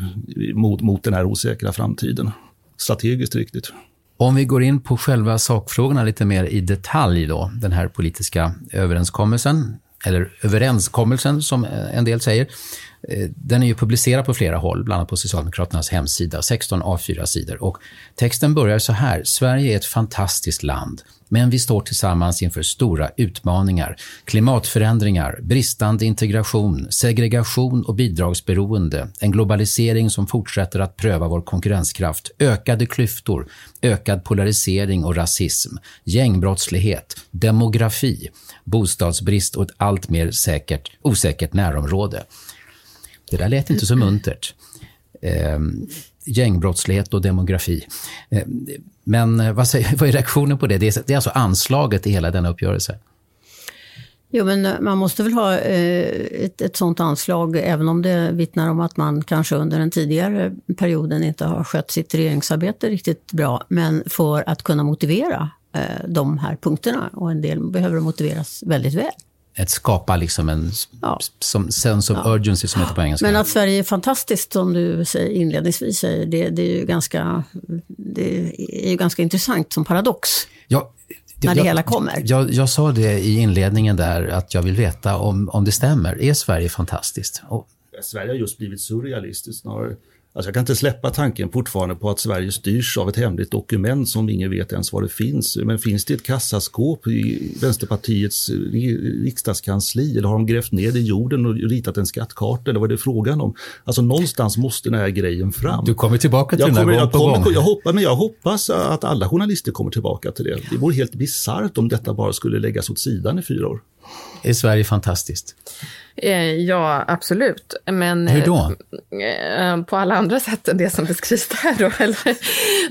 mot, mot den här osäkra framtiden. Strategiskt riktigt. Om vi går in på själva sakfrågorna lite mer i detalj då, den här politiska överenskommelsen, eller överenskommelsen som en del säger. Eh, den är ju publicerad på flera håll, bland annat på Socialdemokraternas hemsida, 16 A4-sidor. Och texten börjar så här. Sverige är ett fantastiskt land, men vi står tillsammans inför stora utmaningar. Klimatförändringar, bristande integration, segregation och bidragsberoende, en globalisering som fortsätter att pröva vår konkurrenskraft, ökade klyftor, ökad polarisering och rasism, gängbrottslighet, demografi, bostadsbrist och ett allt mer säkert, osäkert närområde. Det där lät inte så muntert. Eh, gängbrottslighet och demografi. Ehm, eh, men vad, säger, [laughs] vad är reaktionen på det? Det är, det är alltså anslaget i hela denna uppgörelse. Jo, men eh, man måste väl ha eh, ett, ett sånt anslag, även om det vittnar om att man kanske under den tidigare perioden inte har skött sitt regeringsarbete riktigt bra, men för att kunna motivera eh, de här punkterna. Och en del behöver motiveras väldigt väl ett skapa liksom en ja. som, sense of ja. urgency som heter på engelska. Men att Sverige är fantastiskt som du säger, inledningsvis säger, det, det, är ju ganska, det är ju ganska intressant som paradox. Ja, när det jag, hela kommer. Jag, jag, sa det i inledningen där, att jag vill veta om, om det stämmer. Är Sverige fantastiskt? Och... Sverige har just blivit surrealistiskt snarare. Alltså jag kan inte släppa tanken fortfarande på att Sverige styrs av ett hemligt dokument som ingen vet ens var det finns. Men finns det ett kassaskåp i Vänsterpartiets riksdagskansli eller har de grävt ner i jorden och ritat en skattkarta eller vad är det frågan om? Alltså någonstans måste den här grejen fram. Du kommer tillbaka till jag den här gång på gång. Jag hoppas, men jag hoppas att alla journalister kommer tillbaka till det. Det vore helt bisarrt om detta bara skulle läggas åt sidan i fyra år. Är Sverige fantastiskt? Eh, ja, absolut. Men, Hur då? Eh, på alla andra sätt än det som beskrivs där då, eller?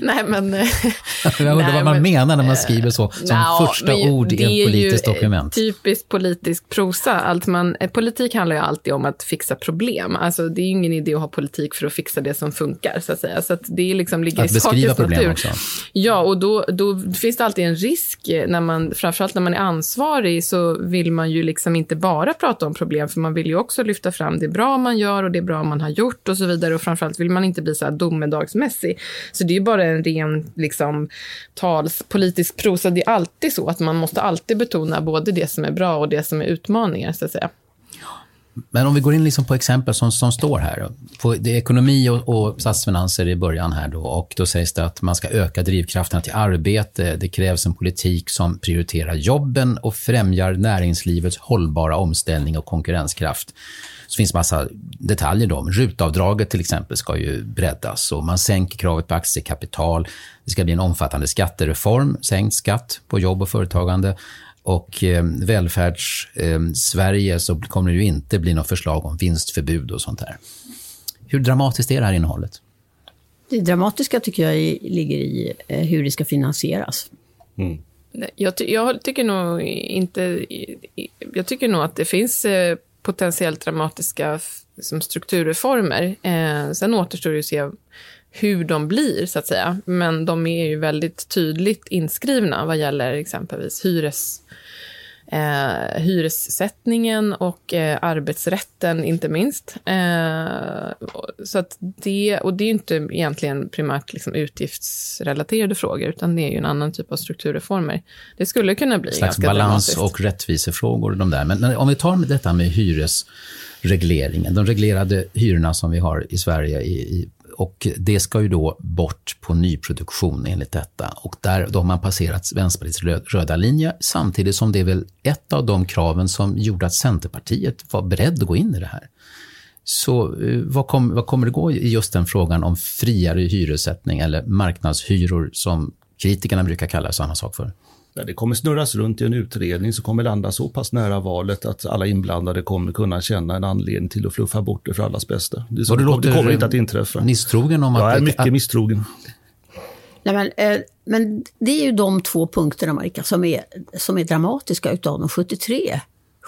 [laughs] nej, men... eh, [laughs] Jag undrar vad man men- menar när man skriver så, som Nja, första ju- ord i det är ett ju, politiskt eh, dokument. Typiskt politisk prosa. Allt man, eh, politik handlar ju alltid om att fixa problem. Alltså, det är ju ingen idé att ha politik för att fixa det som funkar, så att säga. Så att det är liksom ligger Att i sakens natur. också. Ja, och då, då finns det alltid en risk, eh, när man, framförallt när man är ansvarig, så vill man ju liksom inte bara prata om problem, för man vill ju också lyfta fram det bra man gör och det bra man har gjort och så vidare. Och framförallt vill man inte bli så här domedagsmässig. Så det är ju bara en ren liksom, tals, politisk prosa. Det är alltid så att man måste alltid betona både det som är bra och det som är utmaningar, så att säga. Men om vi går in liksom på exempel som, som står här. På, det är ekonomi och, och statsfinanser i början här då, och då sägs det att man ska öka drivkrafterna till arbete. Det krävs en politik som prioriterar jobben och främjar näringslivets hållbara omställning och konkurrenskraft. Så finns massa detaljer då. Rutavdraget till exempel ska ju breddas och man sänker kravet på aktiekapital. Det ska bli en omfattande skattereform, sänkt skatt på jobb och företagande. Och eh, välfärds-Sverige så kommer det ju inte bli något förslag om vinstförbud och sånt där. Hur dramatiskt är det här innehållet? Det dramatiska tycker jag ligger i eh, hur det ska finansieras. Nej, Jag, ty- jag tycker nog inte... Jag tycker nog att det finns eh, potentiellt dramatiska som strukturreformer. Eh, sen återstår det att se hur de blir, så att säga. Men de är ju väldigt tydligt inskrivna vad gäller exempelvis hyres, eh, hyressättningen och eh, arbetsrätten, inte minst. Eh, så att det, och det är inte egentligen primärt liksom utgiftsrelaterade frågor, utan det är ju en annan typ av strukturreformer. Det skulle kunna bli slags ganska balans och rättvisefrågor. De där. Men, men om vi tar detta med hyresregleringen, de reglerade hyrorna som vi har i Sverige. I, i, och det ska ju då bort på nyproduktion enligt detta. Och där då har man passerat Vänsterpartiets röda linje samtidigt som det är väl ett av de kraven som gjorde att Centerpartiet var beredd att gå in i det här. Så eh, vad, kom, vad kommer det gå i just den frågan om friare hyressättning eller marknadshyror som kritikerna brukar kalla samma sak för? Det kommer snurras runt i en utredning som kommer landa så pass nära valet att alla inblandade kommer kunna känna en anledning till att fluffa bort det för allas bästa. Det, så, det, kommer inte att inträffa. Misstrogen om att... Jag är det- mycket att- misstrogen. Nej, men, eh, men det är ju de två punkterna, Marika, som är, som är dramatiska utav de 73.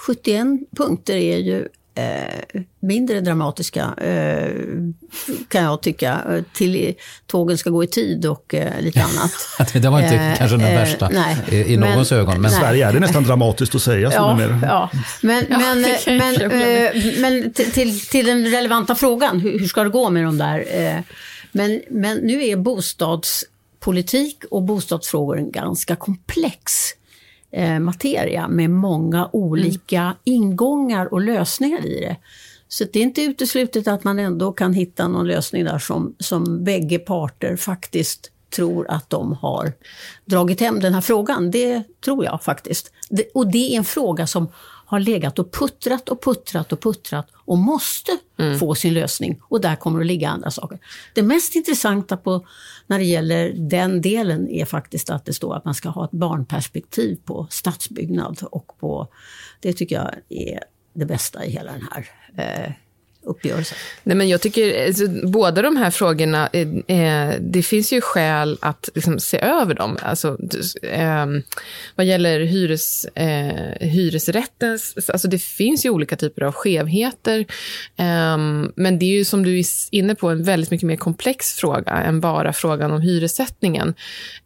71 punkter är ju eh, mindre dramatiska, eh, kan jag tycka. Eh, Till tågen ska gå i tid och eh, lite annat. [laughs] det var inte Eh, kanske den eh, värsta nej. i, i Men- någons ögon. Men nej. Sverige är det nästan dramatiskt att säga så Ja, numera. ja. Men, Ja, men, men, eh, men till, till, den relevanta frågan, hur, hur ska det gå med de där? eh, Men, men nu är bostadspolitik och bostadsfrågor en ganska komplex eh, materia med många olika ingångar och lösningar i det. Så det är inte uteslutet att man ändå kan hitta någon lösning där som, som bägge parter faktiskt tror att de har dragit hem den här frågan. Det tror jag faktiskt. Det, och det är en fråga som har legat och puttrat och puttrat och puttrat och måste få sin lösning. Och där kommer det att ligga andra saker. Det mest intressanta på, när det gäller den delen är faktiskt att det står att man ska ha ett barnperspektiv på stadsbyggnad och på, det tycker jag är det bästa i hela den här eh, uppgörelsen. Nej, men jag tycker, alltså, båda de här frågorna, eh, eh det finns ju skäl att liksom, se över dem. Alltså, eh, vad gäller hyres, eh, hyresrättens, alltså det finns ju olika typer av skevheter. Eh, men det är ju som du är inne på en väldigt mycket mer komplex fråga än bara frågan om hyressättningen.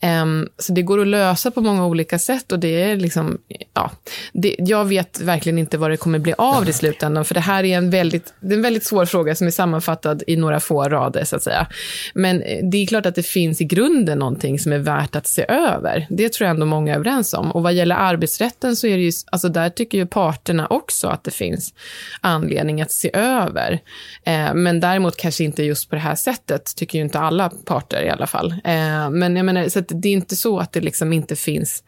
Eh, så det går att lösa på många olika sätt och det är liksom, ja, det, jag vet verkligen inte vad det kommer bli av det i slutändan, för det här är en väldigt, det är en väldigt svår fråga som är sammanfattad i några få rader, så att säga. Men eh, det är klart att det finns i grunden någonting som är värt att se över. Det tror jag ändå många är överens om. Och vad gäller arbetsrätten så är det ju, alltså där tycker ju parterna också att det finns anledning att se över. Eh, men däremot kanske inte just på det här sättet, tycker ju inte alla parter i alla fall. Eh, men jag menar, så att det är inte så att det liksom inte finns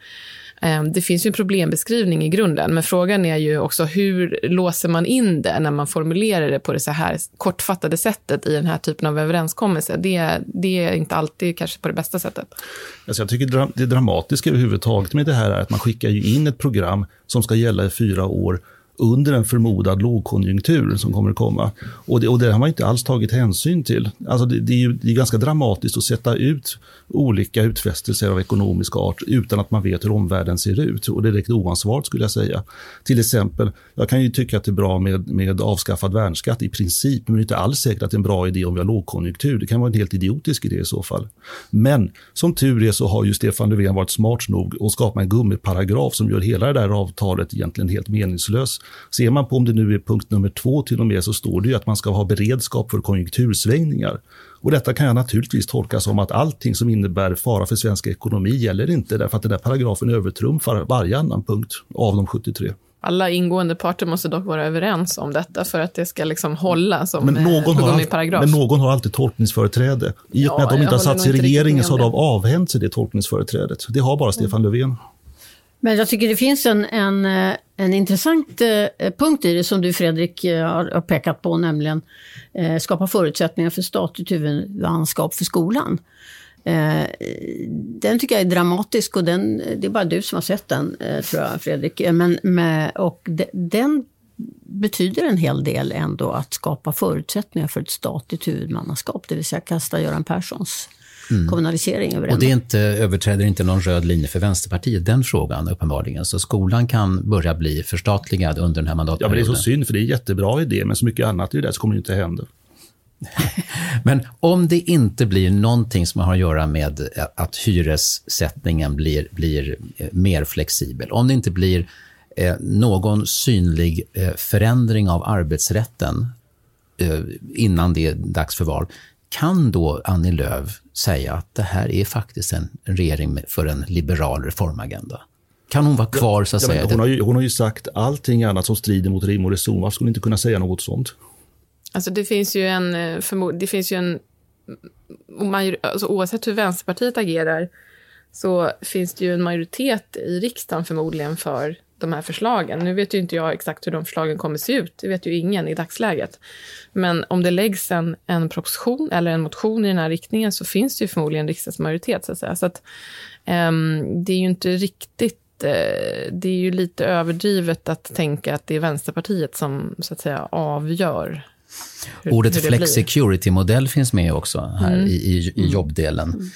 Ehm, det finns ju en problembeskrivning i grunden, men frågan är ju också hur låser man in det när man formulerar det på det så här kortfattade sättet i den här typen av överenskommelse. Det, det är inte alltid kanske på det bästa sättet. Alltså jag tycker det dramatiska överhuvudtaget med det här är att man skickar ju in ett program som ska gälla i fyra år under en förmodad lågkonjunktur som kommer att komma. Och det, och det har man inte alls tagit hänsyn till. Alltså det, det är ju det är ganska dramatiskt att sätta ut olika utfästelser av ekonomisk art utan att man vet hur omvärlden ser ut. Och det är direkt oansvarigt skulle jag säga. Till exempel, jag kan ju tycka att det är bra med, med avskaffad värnskatt i princip, men det är inte alls säkert att det är en bra idé om vi har lågkonjunktur. Det kan vara en helt idiotisk idé i så fall. Men som tur är så har ju Stefan Löfven varit smart nog att skapa en gummiparagraf som gör hela det där avtalet egentligen helt meningslöst. Ser man på om det nu är punkt nummer två till och med så står det ju att man ska ha beredskap för konjunktursvängningar. Och detta kan jag naturligtvis tolka som att allting som innebär fara för svensk ekonomi gäller inte därför att den där paragrafen övertrumfar varje annan punkt av de 73. Alla ingående parter måste dock vara överens om detta för att det ska liksom hålla som men någon, eh, har, paragraf. men någon har alltid tolkningsföreträde. I och med ja, att de inte har satt sig i regeringen så har de avhänt sig det tolkningsföreträdet. Det har bara Stefan mm. Löfven. Men jag tycker det finns en, en, eh, en intressant eh, eh, punkt i det som du Fredrik eh, har pekat på, nämligen skapa förutsättningar för statligt huvudmannaskap för skolan. Den tycker jag är dramatisk och den, det är bara du som har sett den, tror jag Fredrik. Men, med, och den betyder en hel del ändå att skapa förutsättningar för ett statligt huvudmannaskap, det vill säga kasta Göran Perssons mm. kommunalisering över Och det inte, överträder inte någon röd linje för Vänsterpartiet, den frågan uppenbarligen. Så skolan kan börja bli förstatligad under den här mandatperioden. Ja, men det är så synd, för det är en jättebra idé, men så mycket annat i det så kommer det inte hända. [laughs] Men om det inte blir någonting som har att göra med att hyressättningen blir, blir eh, mer flexibel, om det inte blir eh, någon synlig eh, förändring av arbetsrätten eh, innan det är dags för val, kan då Annie Lööf säga att det här är faktiskt en regering för en liberal reformagenda? Kan hon vara kvar så att ja, säga? Hon har, ju, hon har ju sagt allting annat som strider mot rim och reson. Varför skulle hon inte kunna säga något sånt? Alltså det finns ju en, eh, det finns ju en alltså oavsett hur Vänsterpartiet agerar så finns det ju en majoritet i riksdagen förmodligen för de här förslagen. Nu vet ju inte jag exakt hur de förslagen kommer se ut, det vet ju ingen i dagsläget. Men om det läggs en, en proposition eller en motion i den här riktningen så finns det ju förmodligen en riksdagsmajoritet. Så att säga. Så att, um, det är ju inte riktigt uh, det är ju lite överdrivet att tänka att det är Vänsterpartiet som så att säga avgör hur, Ordet flexicurity-modell finns med också här mm. i, i, i jobbdelen.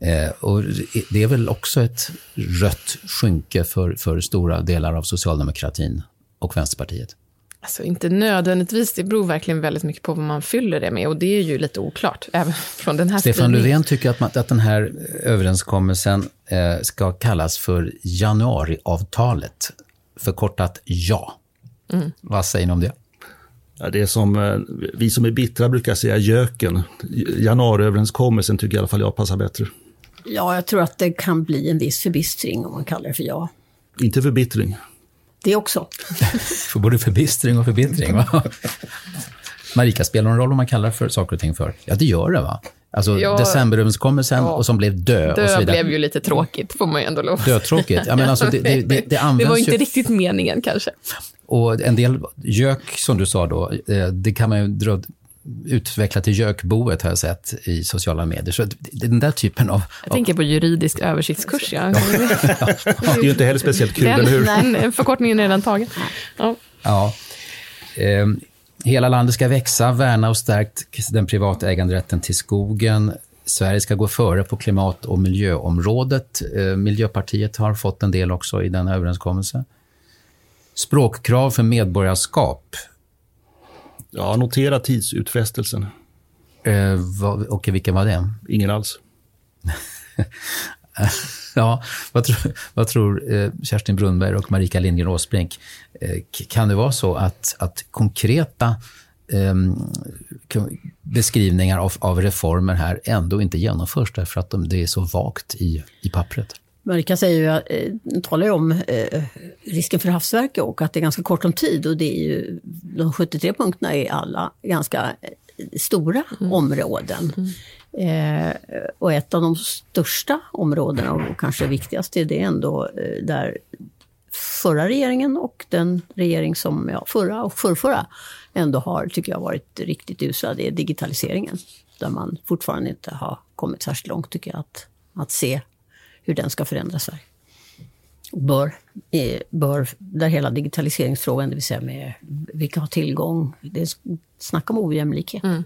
Eh, och det är väl också ett rött skynke för, för stora delar av socialdemokratin och Vänsterpartiet? Alltså inte nödvändigtvis, det beror verkligen väldigt mycket på vad man fyller det med och det är ju lite oklart, [laughs] även från den här Stefan Löfven tycker att, man, att den här överenskommelsen eh, ska kallas för januariavtalet, förkortat JA. Mm. Vad säger ni om det? Ja, det är som eh, vi som är bittra brukar säga göken. Januariöverenskommelsen tycker i alla fall jag passar bättre. Ja, jag tror att det kan bli en viss förbistring om man kallar det för ja. Inte förbittring. Det också. [laughs] för både förbistring och förbittring, va? Marika, spelar det någon roll om man kallar för saker och ting för? Ja, det gör det, va? Alltså ja, decemberöverenskommelsen ja. och som blev dö. Dö och så blev ju lite tråkigt, får man ju ändå lov Dötråkigt? Ja, men alltså, det, det, det, det används [laughs] Det var inte ju... riktigt meningen kanske. Och en del gök, som du sa då, eh, det kan man ju dra utveckla till gökboet har jag sett i sociala medier. Så den där typen av... Jag tänker på juridisk översiktskurs. Ja. ja. [laughs] det är ju inte heller speciellt kul, den, eller hur? Nej, förkortningen är redan tagen. Ja. ja. Eh, hela landet ska växa, värna och stärkt den privata äganderätten till skogen. Sverige ska gå före på klimat och miljöområdet. Eh, Miljöpartiet har fått en del också i den överenskommelsen. Språkkrav för medborgarskap. Ja, notera tidsutfästelsen. Eh, vad, och vilken var det? Ingen alls. [laughs] ja, vad, tro, vad tror eh, Kerstin Brunnberg och Marika Lindgren Åsbrink? Eh, kan det vara så att, att konkreta eh, beskrivningar av, av reformer här ändå inte genomförs därför att de, det är så vagt i, i pappret? Marika säger ju, eh, talar om eh, risken för havsverk och att det är ganska kort om tid och det är ju, de 73 punkterna är alla ganska eh, stora mm. områden. Mm. Eh, och ett av de största områdena och kanske viktigaste, det är ändå eh, där förra regeringen och den regering som, ja, förra och förrförra ändå har, tycker jag, varit riktigt usla. Det är digitaliseringen. Där man fortfarande inte har kommit särskilt långt, tycker jag, att, att se hur den ska förändra Sverige. Bör, eh, bör, där hela digitaliseringsfrågan, det vill säga med vilka har tillgång, det är snack om ojämlikhet. Mm.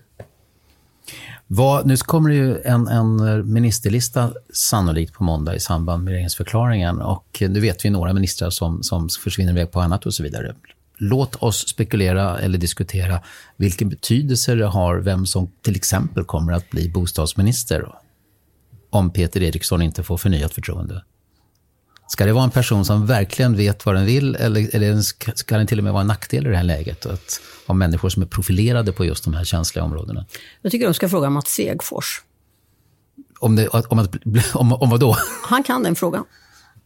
Vad, nu kommer det ju en, en ministerlista sannolikt på måndag i samband med regeringsförklaringen. Och nu vet vi några ministrar som, som försvinner iväg på annat och så vidare. Låt oss spekulera eller diskutera vilken betydelse det har vem som till exempel kommer att bli bostadsminister om Peter Eriksson inte får förnyat förtroende. Ska det vara en person som verkligen vet vad den vill eller, eller ska den till och med vara en nackdel i det här läget? Att ha människor som är profilerade på just de här känsliga områdena. Jag tycker de ska fråga Mats Segfors. Om, det, om, att, [laughs] om, om vad då? Han kan den frågan.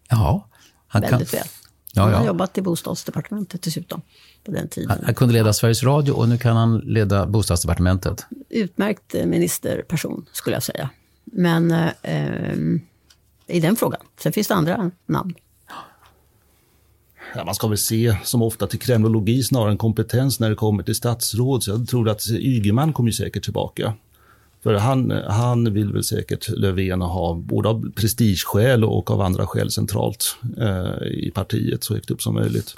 Ja. Han Väldigt kan. väl. Ja, han ja. har jobbat i bostadsdepartementet dessutom på den tiden. Han, han kunde leda Sveriges Radio och nu kan han leda bostadsdepartementet. Utmärkt eh, ministerperson, skulle jag säga. Men eh, eh, i den frågan. Sen finns det andra namn. Ja, man ska väl se som ofta till kremlologi snarare än kompetens när det kommer till statsråd. Så jag tror att Ygeman kommer säkert tillbaka. För han, han vill väl säkert Löfven ha, både av prestigeskäl och av andra skäl centralt eh, i partiet så högt upp som möjligt.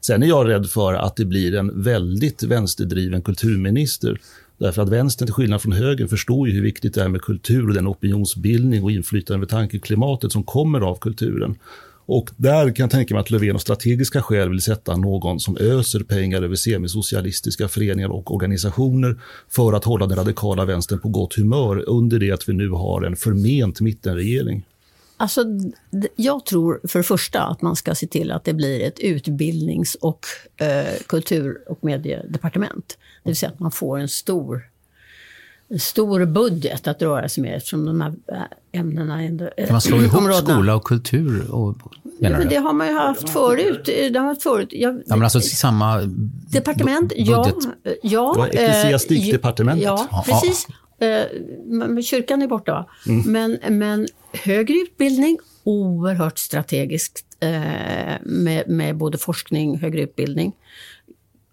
Sen är jag rädd för att det blir en väldigt vänsterdriven kulturminister. Därför att vänstern, till skillnad från högern, förstår ju hur viktigt det är med kultur och den opinionsbildning och inflytande över tankeklimatet som kommer av kulturen. Och där kan jag tänka mig att Löfven av strategiska skäl vill sätta någon som öser pengar över semisocialistiska föreningar och organisationer för att hålla den radikala vänstern på gott humör under det att vi nu har en förment mittenregering. Alltså, jag tror för det första att man ska se till att det blir ett utbildnings och eh, kultur och mediedepartement. Det vill säga att man får en stor, en stor budget att röra sig med eftersom de här eh, ämnena ändå... Kan man slå ihop områdena. skola och kultur? Och, ja, men det har man ju haft förut. Det har haft förut. Jag, ja, men alltså samma Departement, ja. ja var ecklesiastikdepartementet. Ja, precis. Men kyrkan är borta? Mm. Men, men högre utbildning, oerhört strategiskt med, med både forskning, högre utbildning,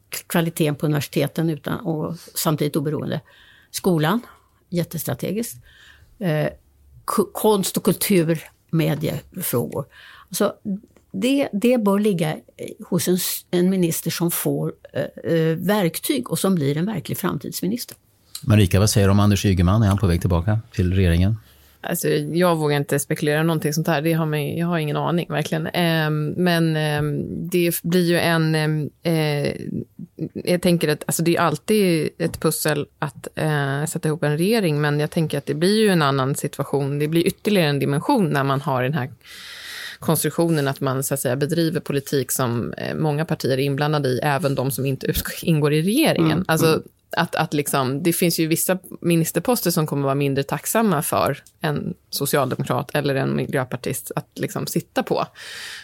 kvaliteten på universiteten utan, och samtidigt oberoende. Skolan, jättestrategiskt. konst och kultur, mediefrågor. Alltså, det, det bör ligga hos en, en minister som får eh, verktyg och som blir en verklig framtidsminister. Marika, vad säger du om Anders Ygeman? Är han på väg tillbaka till regeringen? Alltså, jag vågar inte spekulera någonting sånt här. Det har mig, jag har ingen aning, verkligen. Eh, men eh, det blir ju en... Eh, jag tänker att alltså, det är alltid ett pussel att eh, sätta ihop en regering, men jag tänker att det blir ju en annan situation. Det blir ytterligare en dimension när man har den här konstruktionen att man så att säga, bedriver politik som eh, många partier är inblandade i, även de som inte [laughs] ingår i regeringen. Mm. Alltså, att, att liksom, det finns ju vissa ministerposter som kommer vara mindre tacksamma för en socialdemokrat eller en miljöpartist att liksom sitta på.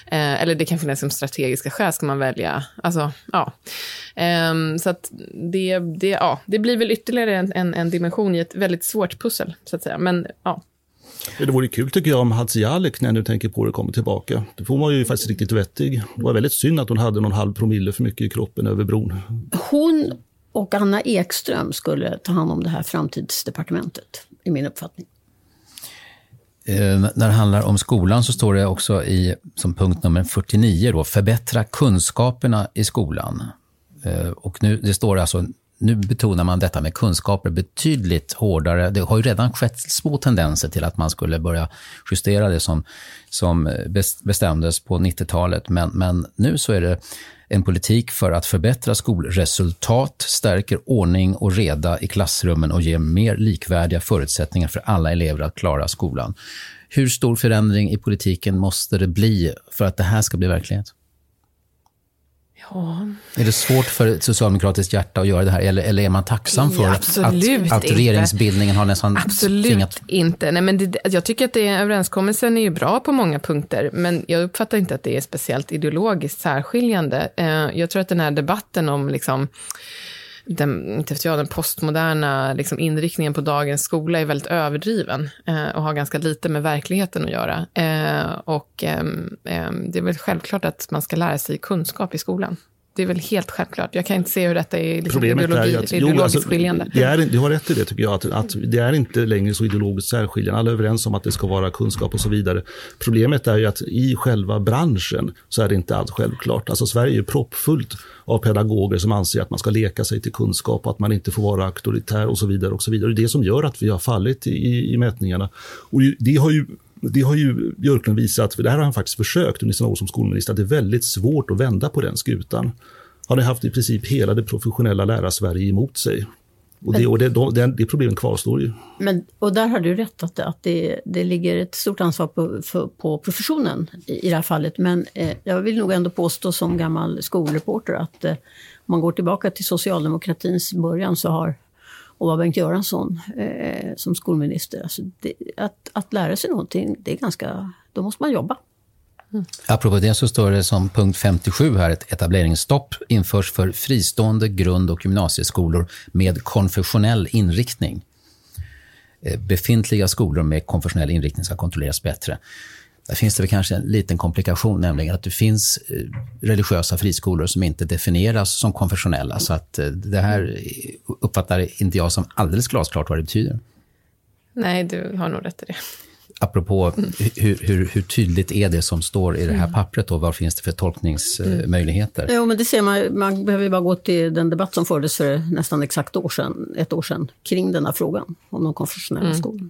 Eh, eller det kan finnas som strategiska skäl, ska man välja. Alltså, ja. Eh, så att det, det, ja, det blir väl ytterligare en, en, en dimension i ett väldigt svårt pussel, så att säga. Men ja, det vore kul tycker jag om Hadzialic, när jag nu tänker på det, kommer tillbaka. Då får man ju faktiskt riktigt vettig. Det var väldigt synd att hon hade någon halv promille för mycket i kroppen över bron. Hon och Anna Ekström skulle ta hand om det här framtidsdepartementet, i min uppfattning. Eh, när det handlar om skolan så står det också i, som punkt nummer 49, då, förbättra kunskaperna i skolan. Eh, och nu, det står alltså nu betonar man detta med kunskaper betydligt hårdare. Det har ju redan skett små tendenser till att man skulle börja justera det som, som bestämdes på 90-talet. Men, men nu så är det en politik för att förbättra skolresultat, stärker ordning och reda i klassrummen och ger mer likvärdiga förutsättningar för alla elever att klara skolan. Hur stor förändring i politiken måste det bli för att det här ska bli verklighet? Ja. Är det svårt för ett socialdemokratiskt hjärta att göra det här? Eller, eller är man tacksam för ja, att, att regeringsbildningen har nästan absolut tvingat... inte. Nej, men det, jag tycker att det, överenskommelsen är ju bra på många punkter, men jag uppfattar inte att det är speciellt ideologiskt särskiljande. Eh, jag tror att den här debatten om liksom, den, inte vet jag, den postmoderna liksom, inriktningen på dagens skola är väldigt överdriven eh, och har ganska lite med verkligheten att göra. Eh, och eh, det är väl självklart att man ska lära sig kunskap i skolan. Det är väl helt självklart. Jag kan inte se hur detta är liksom Problemet ideologi, är att, ideologiskt jo, alltså, skiljande. Det är, du har rätt i det tycker jag, att, att det är inte längre så ideologiskt särskiljande. Alla är överens om att det ska vara kunskap och så vidare. Problemet är ju att i själva branschen så är det inte alls självklart. Alltså Sverige är proppfullt av pedagoger som anser att man ska leka sig till kunskap och att man inte får vara auktoritär och så vidare. och så vidare. Det är det som gör att vi har fallit i, i mätningarna. Och det har ju det har ju Björklund visat, för det här har han faktiskt försökt under sina år som skolminister, att det är väldigt svårt att vända på den skutan. Han har haft i princip hela det professionella lärarsverige emot sig. Och det, och det, det, det problemet kvarstår ju. Men, och där har du rätt att, att det, det ligger ett stort ansvar på, för, på professionen i, i det här fallet. Men eh, jag vill nog ändå påstå som gammal skolreporter att eh, om man går tillbaka till socialdemokratins början så har och var Bengt Göransson eh, som skolminister. Alltså det, att, att lära sig någonting, det är ganska, då måste man jobba. Mm. Apropå det så står det som punkt 57 här, ett etableringsstopp införs för fristående grund och gymnasieskolor med konfessionell inriktning. Eh, befintliga skolor med konfessionell inriktning ska kontrolleras bättre. Där finns det väl kanske en liten komplikation, nämligen att det finns eh, religiösa friskolor som inte definieras som konfessionella. Så att eh, det här uppfattar inte jag som alldeles glasklart vad det betyder. Nej, du har nog rätt i det. Apropå hur, hur, hur, tydligt är det som står i det här mm. pappret och vad finns det för tolkningsmöjligheter? Mm. Jo, men det ser man. Man behöver bara gå till den debatt som fördes för nästan exakt år sedan, ett år sedan kring den här frågan om de konfessionella mm. skolorna.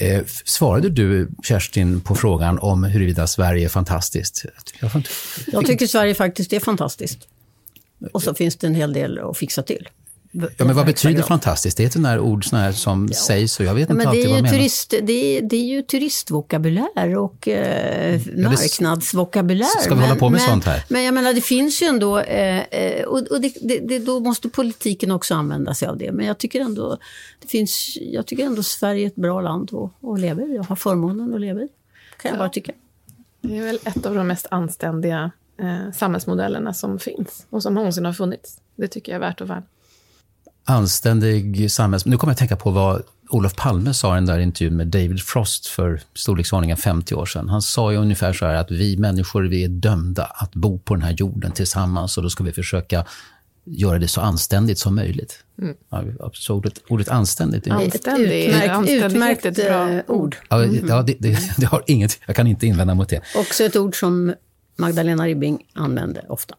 Eh, svarade du, Kerstin, på frågan om huruvida Sverige är fantastiskt? Jag, jag tycker Sverige faktiskt är fantastiskt. Och så finns det en hel del att fixa till. Ja, men vad betyder fantastiskt? Det är ett sånt där ord sån här som ja. sägs och jag vet inte ja, alltid vad det turist, det, är, det är ju turistvokabulär och eh, marknadsvokabulär. Ska vi hålla på med men, sånt här? Men jag menar, det finns ju ändå, eh, eh och, och det, det, då måste politiken också använda sig av det. Men jag tycker ändå, det finns, jag tycker ändå Sverige är ett bra land att, att leva i. Jag har förmånen att leva i, kan jag bara tycka. Det är väl ett av de mest anständiga eh, samhällsmodellerna som finns och som någonsin har funnits. Det tycker jag är värt att värna anständig samhälls... Nu kommer jag att tänka på vad Olof Palme sa i den där intervjun med David Frost för storleksordningen 50 år sedan. Han sa ju ungefär så här att vi människor vi är dömda att bo på den här jorden tillsammans och då ska vi försöka göra det så anständigt som möjligt. Mm. Ja, så ordet, ordet anständigt är Anständig, utmärkt, utmärkt ett bra eh, ord. Ja, ja det, det, det, har inget, jag kan inte invända mot det. Också ett ord som Magdalena Ribbing använde ofta.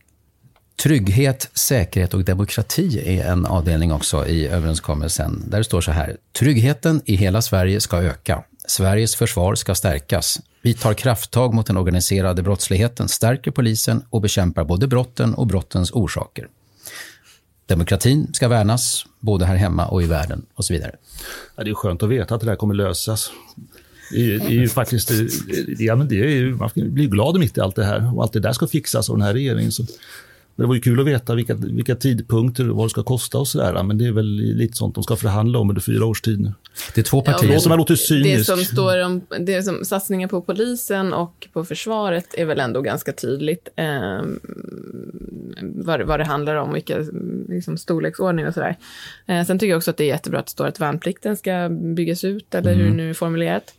Trygghet, säkerhet och demokrati är en avdelning också i överenskommelsen. Där det står så här. Tryggheten i hela Sverige ska öka. Sveriges försvar ska stärkas. Vi tar krafttag mot den organiserade brottsligheten, stärker polisen och bekämpar både brotten och brottens orsaker. Demokratin ska värnas, både här hemma och i världen och så vidare. Ja, det är skönt att veta att det där kommer lösas. Det är, det är ju faktiskt, det är, det är, man blir glad mitt i allt det här och allt det där ska fixas av den här regeringen. Så men det var ju kul att veta vilka, vilka tidpunkter och vad det ska kosta och sådär. Men det är väl lite sånt de ska förhandla om under fyra års tid nu. Det är två partier. Ja, låter, man låter cynisk. Det som står om det som, satsningen på polisen och på försvaret är väl ändå ganska tydligt eh, vad, vad det handlar om, vilka liksom, storleksordning och sådär. Eh, sen tycker jag också att det är jättebra att det står att värnplikten ska byggas ut, eller mm. hur det nu är formulerat.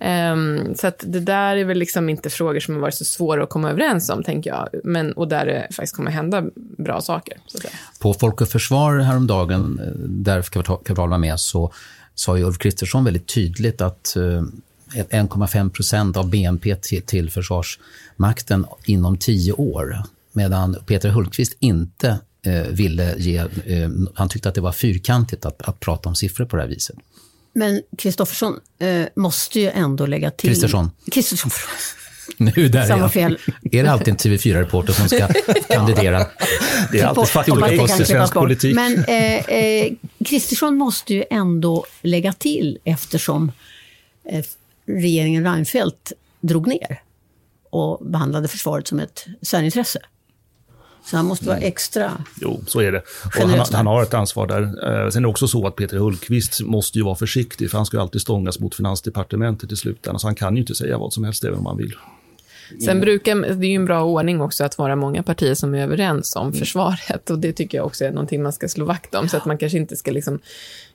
Um, så att det där är väl liksom inte frågor som har varit så svåra att komma överens om, tänker jag. Men, och där det faktiskt kommer hända bra saker. På Folk och Försvar häromdagen, eh, där Kvartal var med, så sa ju Ulf Kristersson väldigt tydligt att 1,5 eh, procent av BNP till, Försvarsmakten inom tio år. Medan Peter Hultqvist inte eh, ville ge... Han tyckte att det var fyrkantigt att, att prata om siffror på det här viset. Men Kristoffersson eh, måste ju ändå lägga till... Kristersson. Kristersson. Nu där Samma fel. Är det alltid en TV4-reporter som ska [laughs] kandidera? Det är alltid faktorer i svensk politik. Men eh, Kristersson eh, måste ju ändå lägga till eftersom eh, regeringen Reinfeldt drog ner och behandlade försvaret som ett särintresse. Så han måste vara mm. extra Jo, så är det. Och han, han, har ett ansvar där. Eh, sen är det också så att Peter Hultqvist måste ju vara försiktig, för han ska ju alltid stångas mot Finansdepartementet i slutändan. Så han kan ju inte säga vad som helst, även om han vill. Sen brukar, det är ju en bra ordning också att vara många partier som är överens om försvaret. Och det tycker jag också är någonting man ska slå vakt om, så att man kanske inte ska liksom,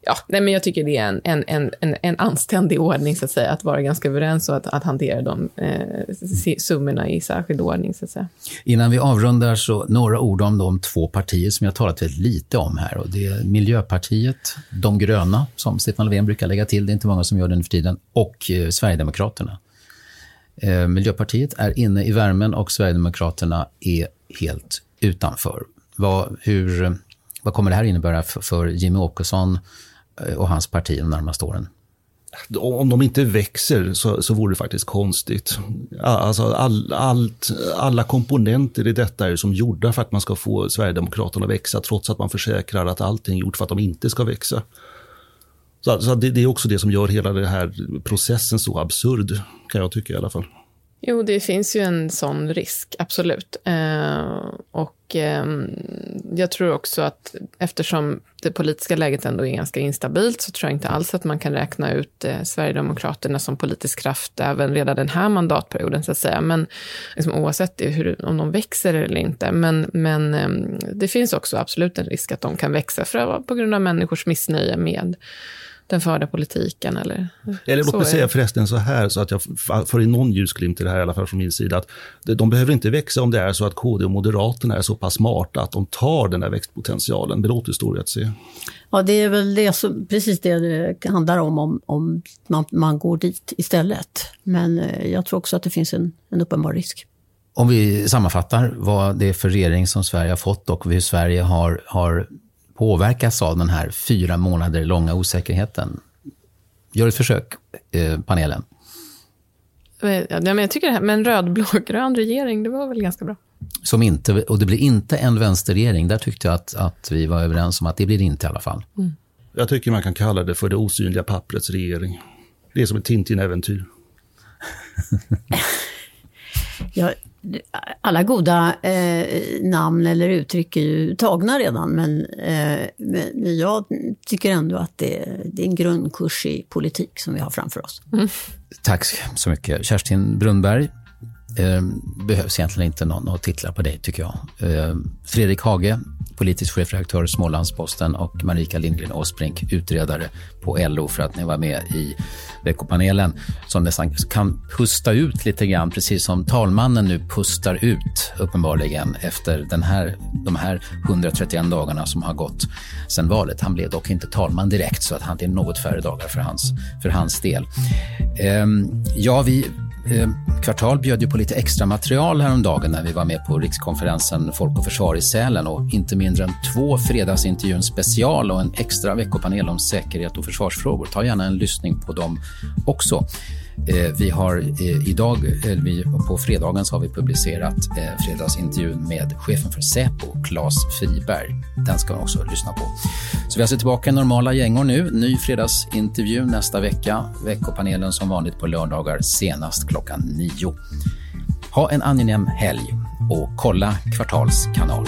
ja, nej men jag tycker det är en, en, en, en, en anständig ordning så att säga, att vara ganska överens och att, att hantera de eh, summorna i särskild ordning så att säga. Innan vi avrundar så några ord om de två partier som jag talat väldigt lite om här. Och det är Miljöpartiet, de gröna som Stefan Löfven brukar lägga till, det är inte många som gör det nu för tiden, och eh, Sverigedemokraterna. Eh, Miljöpartiet är inne i värmen och Sverigedemokraterna är helt utanför. Vad, hur, vad kommer det här innebära för, för Jimmy Åkesson eh, och hans parti de närmaste åren? Om de inte växer så, så vore det faktiskt konstigt. Alltså all, allt, alla komponenter i detta är som gjorda för att man ska få Sverigedemokraterna att växa trots att man försäkrar att allting är gjort för att de inte ska växa. Så, så det, det, är också det som gör hela den här processen så absurd, kan jag tycka i alla fall. Jo, det finns ju en sån risk, absolut. Eh, och eh, jag tror också att eftersom det politiska läget ändå är ganska instabilt så tror jag inte alls att man kan räkna ut eh, Sverigedemokraterna som politisk kraft även redan den här mandatperioden, så att säga. Men liksom, oavsett hur, om de växer eller inte. Men, men ehm, det finns också absolut en risk att de kan växa för, på grund av människors missnöje med den förda politiken. Eller, eller låt mig säga förresten så här, så att jag får in någon ljusglimt i det här, i alla fall från min sida. att De behöver inte växa om det är så att KD och Moderaterna är så pass smarta att de tar den här växtpotentialen. Det låter stor att se. Ja, det är väl det som, precis det det handlar om, om, om man, man går dit istället. Men eh, jag tror också att det finns en, en uppenbar risk. Om vi sammanfattar vad det är för regering som Sverige har fått och hur Sverige har, har påverkas av den här fyra månader långa osäkerheten? Gör ett försök, eh, panelen. Ja, men jag tycker det här med en röd-blå-grön regering, det var väl ganska bra. Som inte, och det blir inte en vänsterregering. Där tyckte jag att, att vi var överens om att det blir det inte i alla fall. Mm. Jag tycker man kan kalla det för det osynliga papprets regering. Det är som ett Tintin-äventyr. [laughs] jag, alla goda eh, namn eller uttryck är ju tagna redan, men, eh, men jag tycker ändå att det, det, är en grundkurs i politik som vi har framför oss. Mm. Tack så mycket. Kerstin Brunberg, eh, behövs egentligen inte någon, att titlar på dig, tycker jag. Eh, Fredrik Hage, politisk chefredaktör Smålandsposten och Marika Lindgren Åsbrink, utredare på LO för att ni var med i veckopanelen som nästan kan pusta ut lite grann, precis som talmannen nu pustar ut uppenbarligen efter den här, de här 131 dagarna som har gått sedan valet. Han blev dock inte talman direkt så att han, det är något färre dagar för hans, för hans del. Eh, ja, vi Eh, Kvartal bjöd ju på lite extra material häromdagen när vi var med på rikskonferensen Folk och Försvar i Sälen och inte mindre än två fredagsintervjun special och en extra veckopanel om säkerhet och försvarsfrågor. Ta gärna en lyssning på dem också. Eh, vi har eh, idag, eh, på fredagen så har vi publicerat fredagsintervjun med chefen för Säpo, Claes Friberg. Den ska man också lyssna på. Så vi är alltså tillbaka i normala gängor nu. Ny fredagsintervju nästa vecka. Veckopanelen som vanligt på lördagar senast klockan nio. Ha en angenäm helg och kolla Kvartals kanal.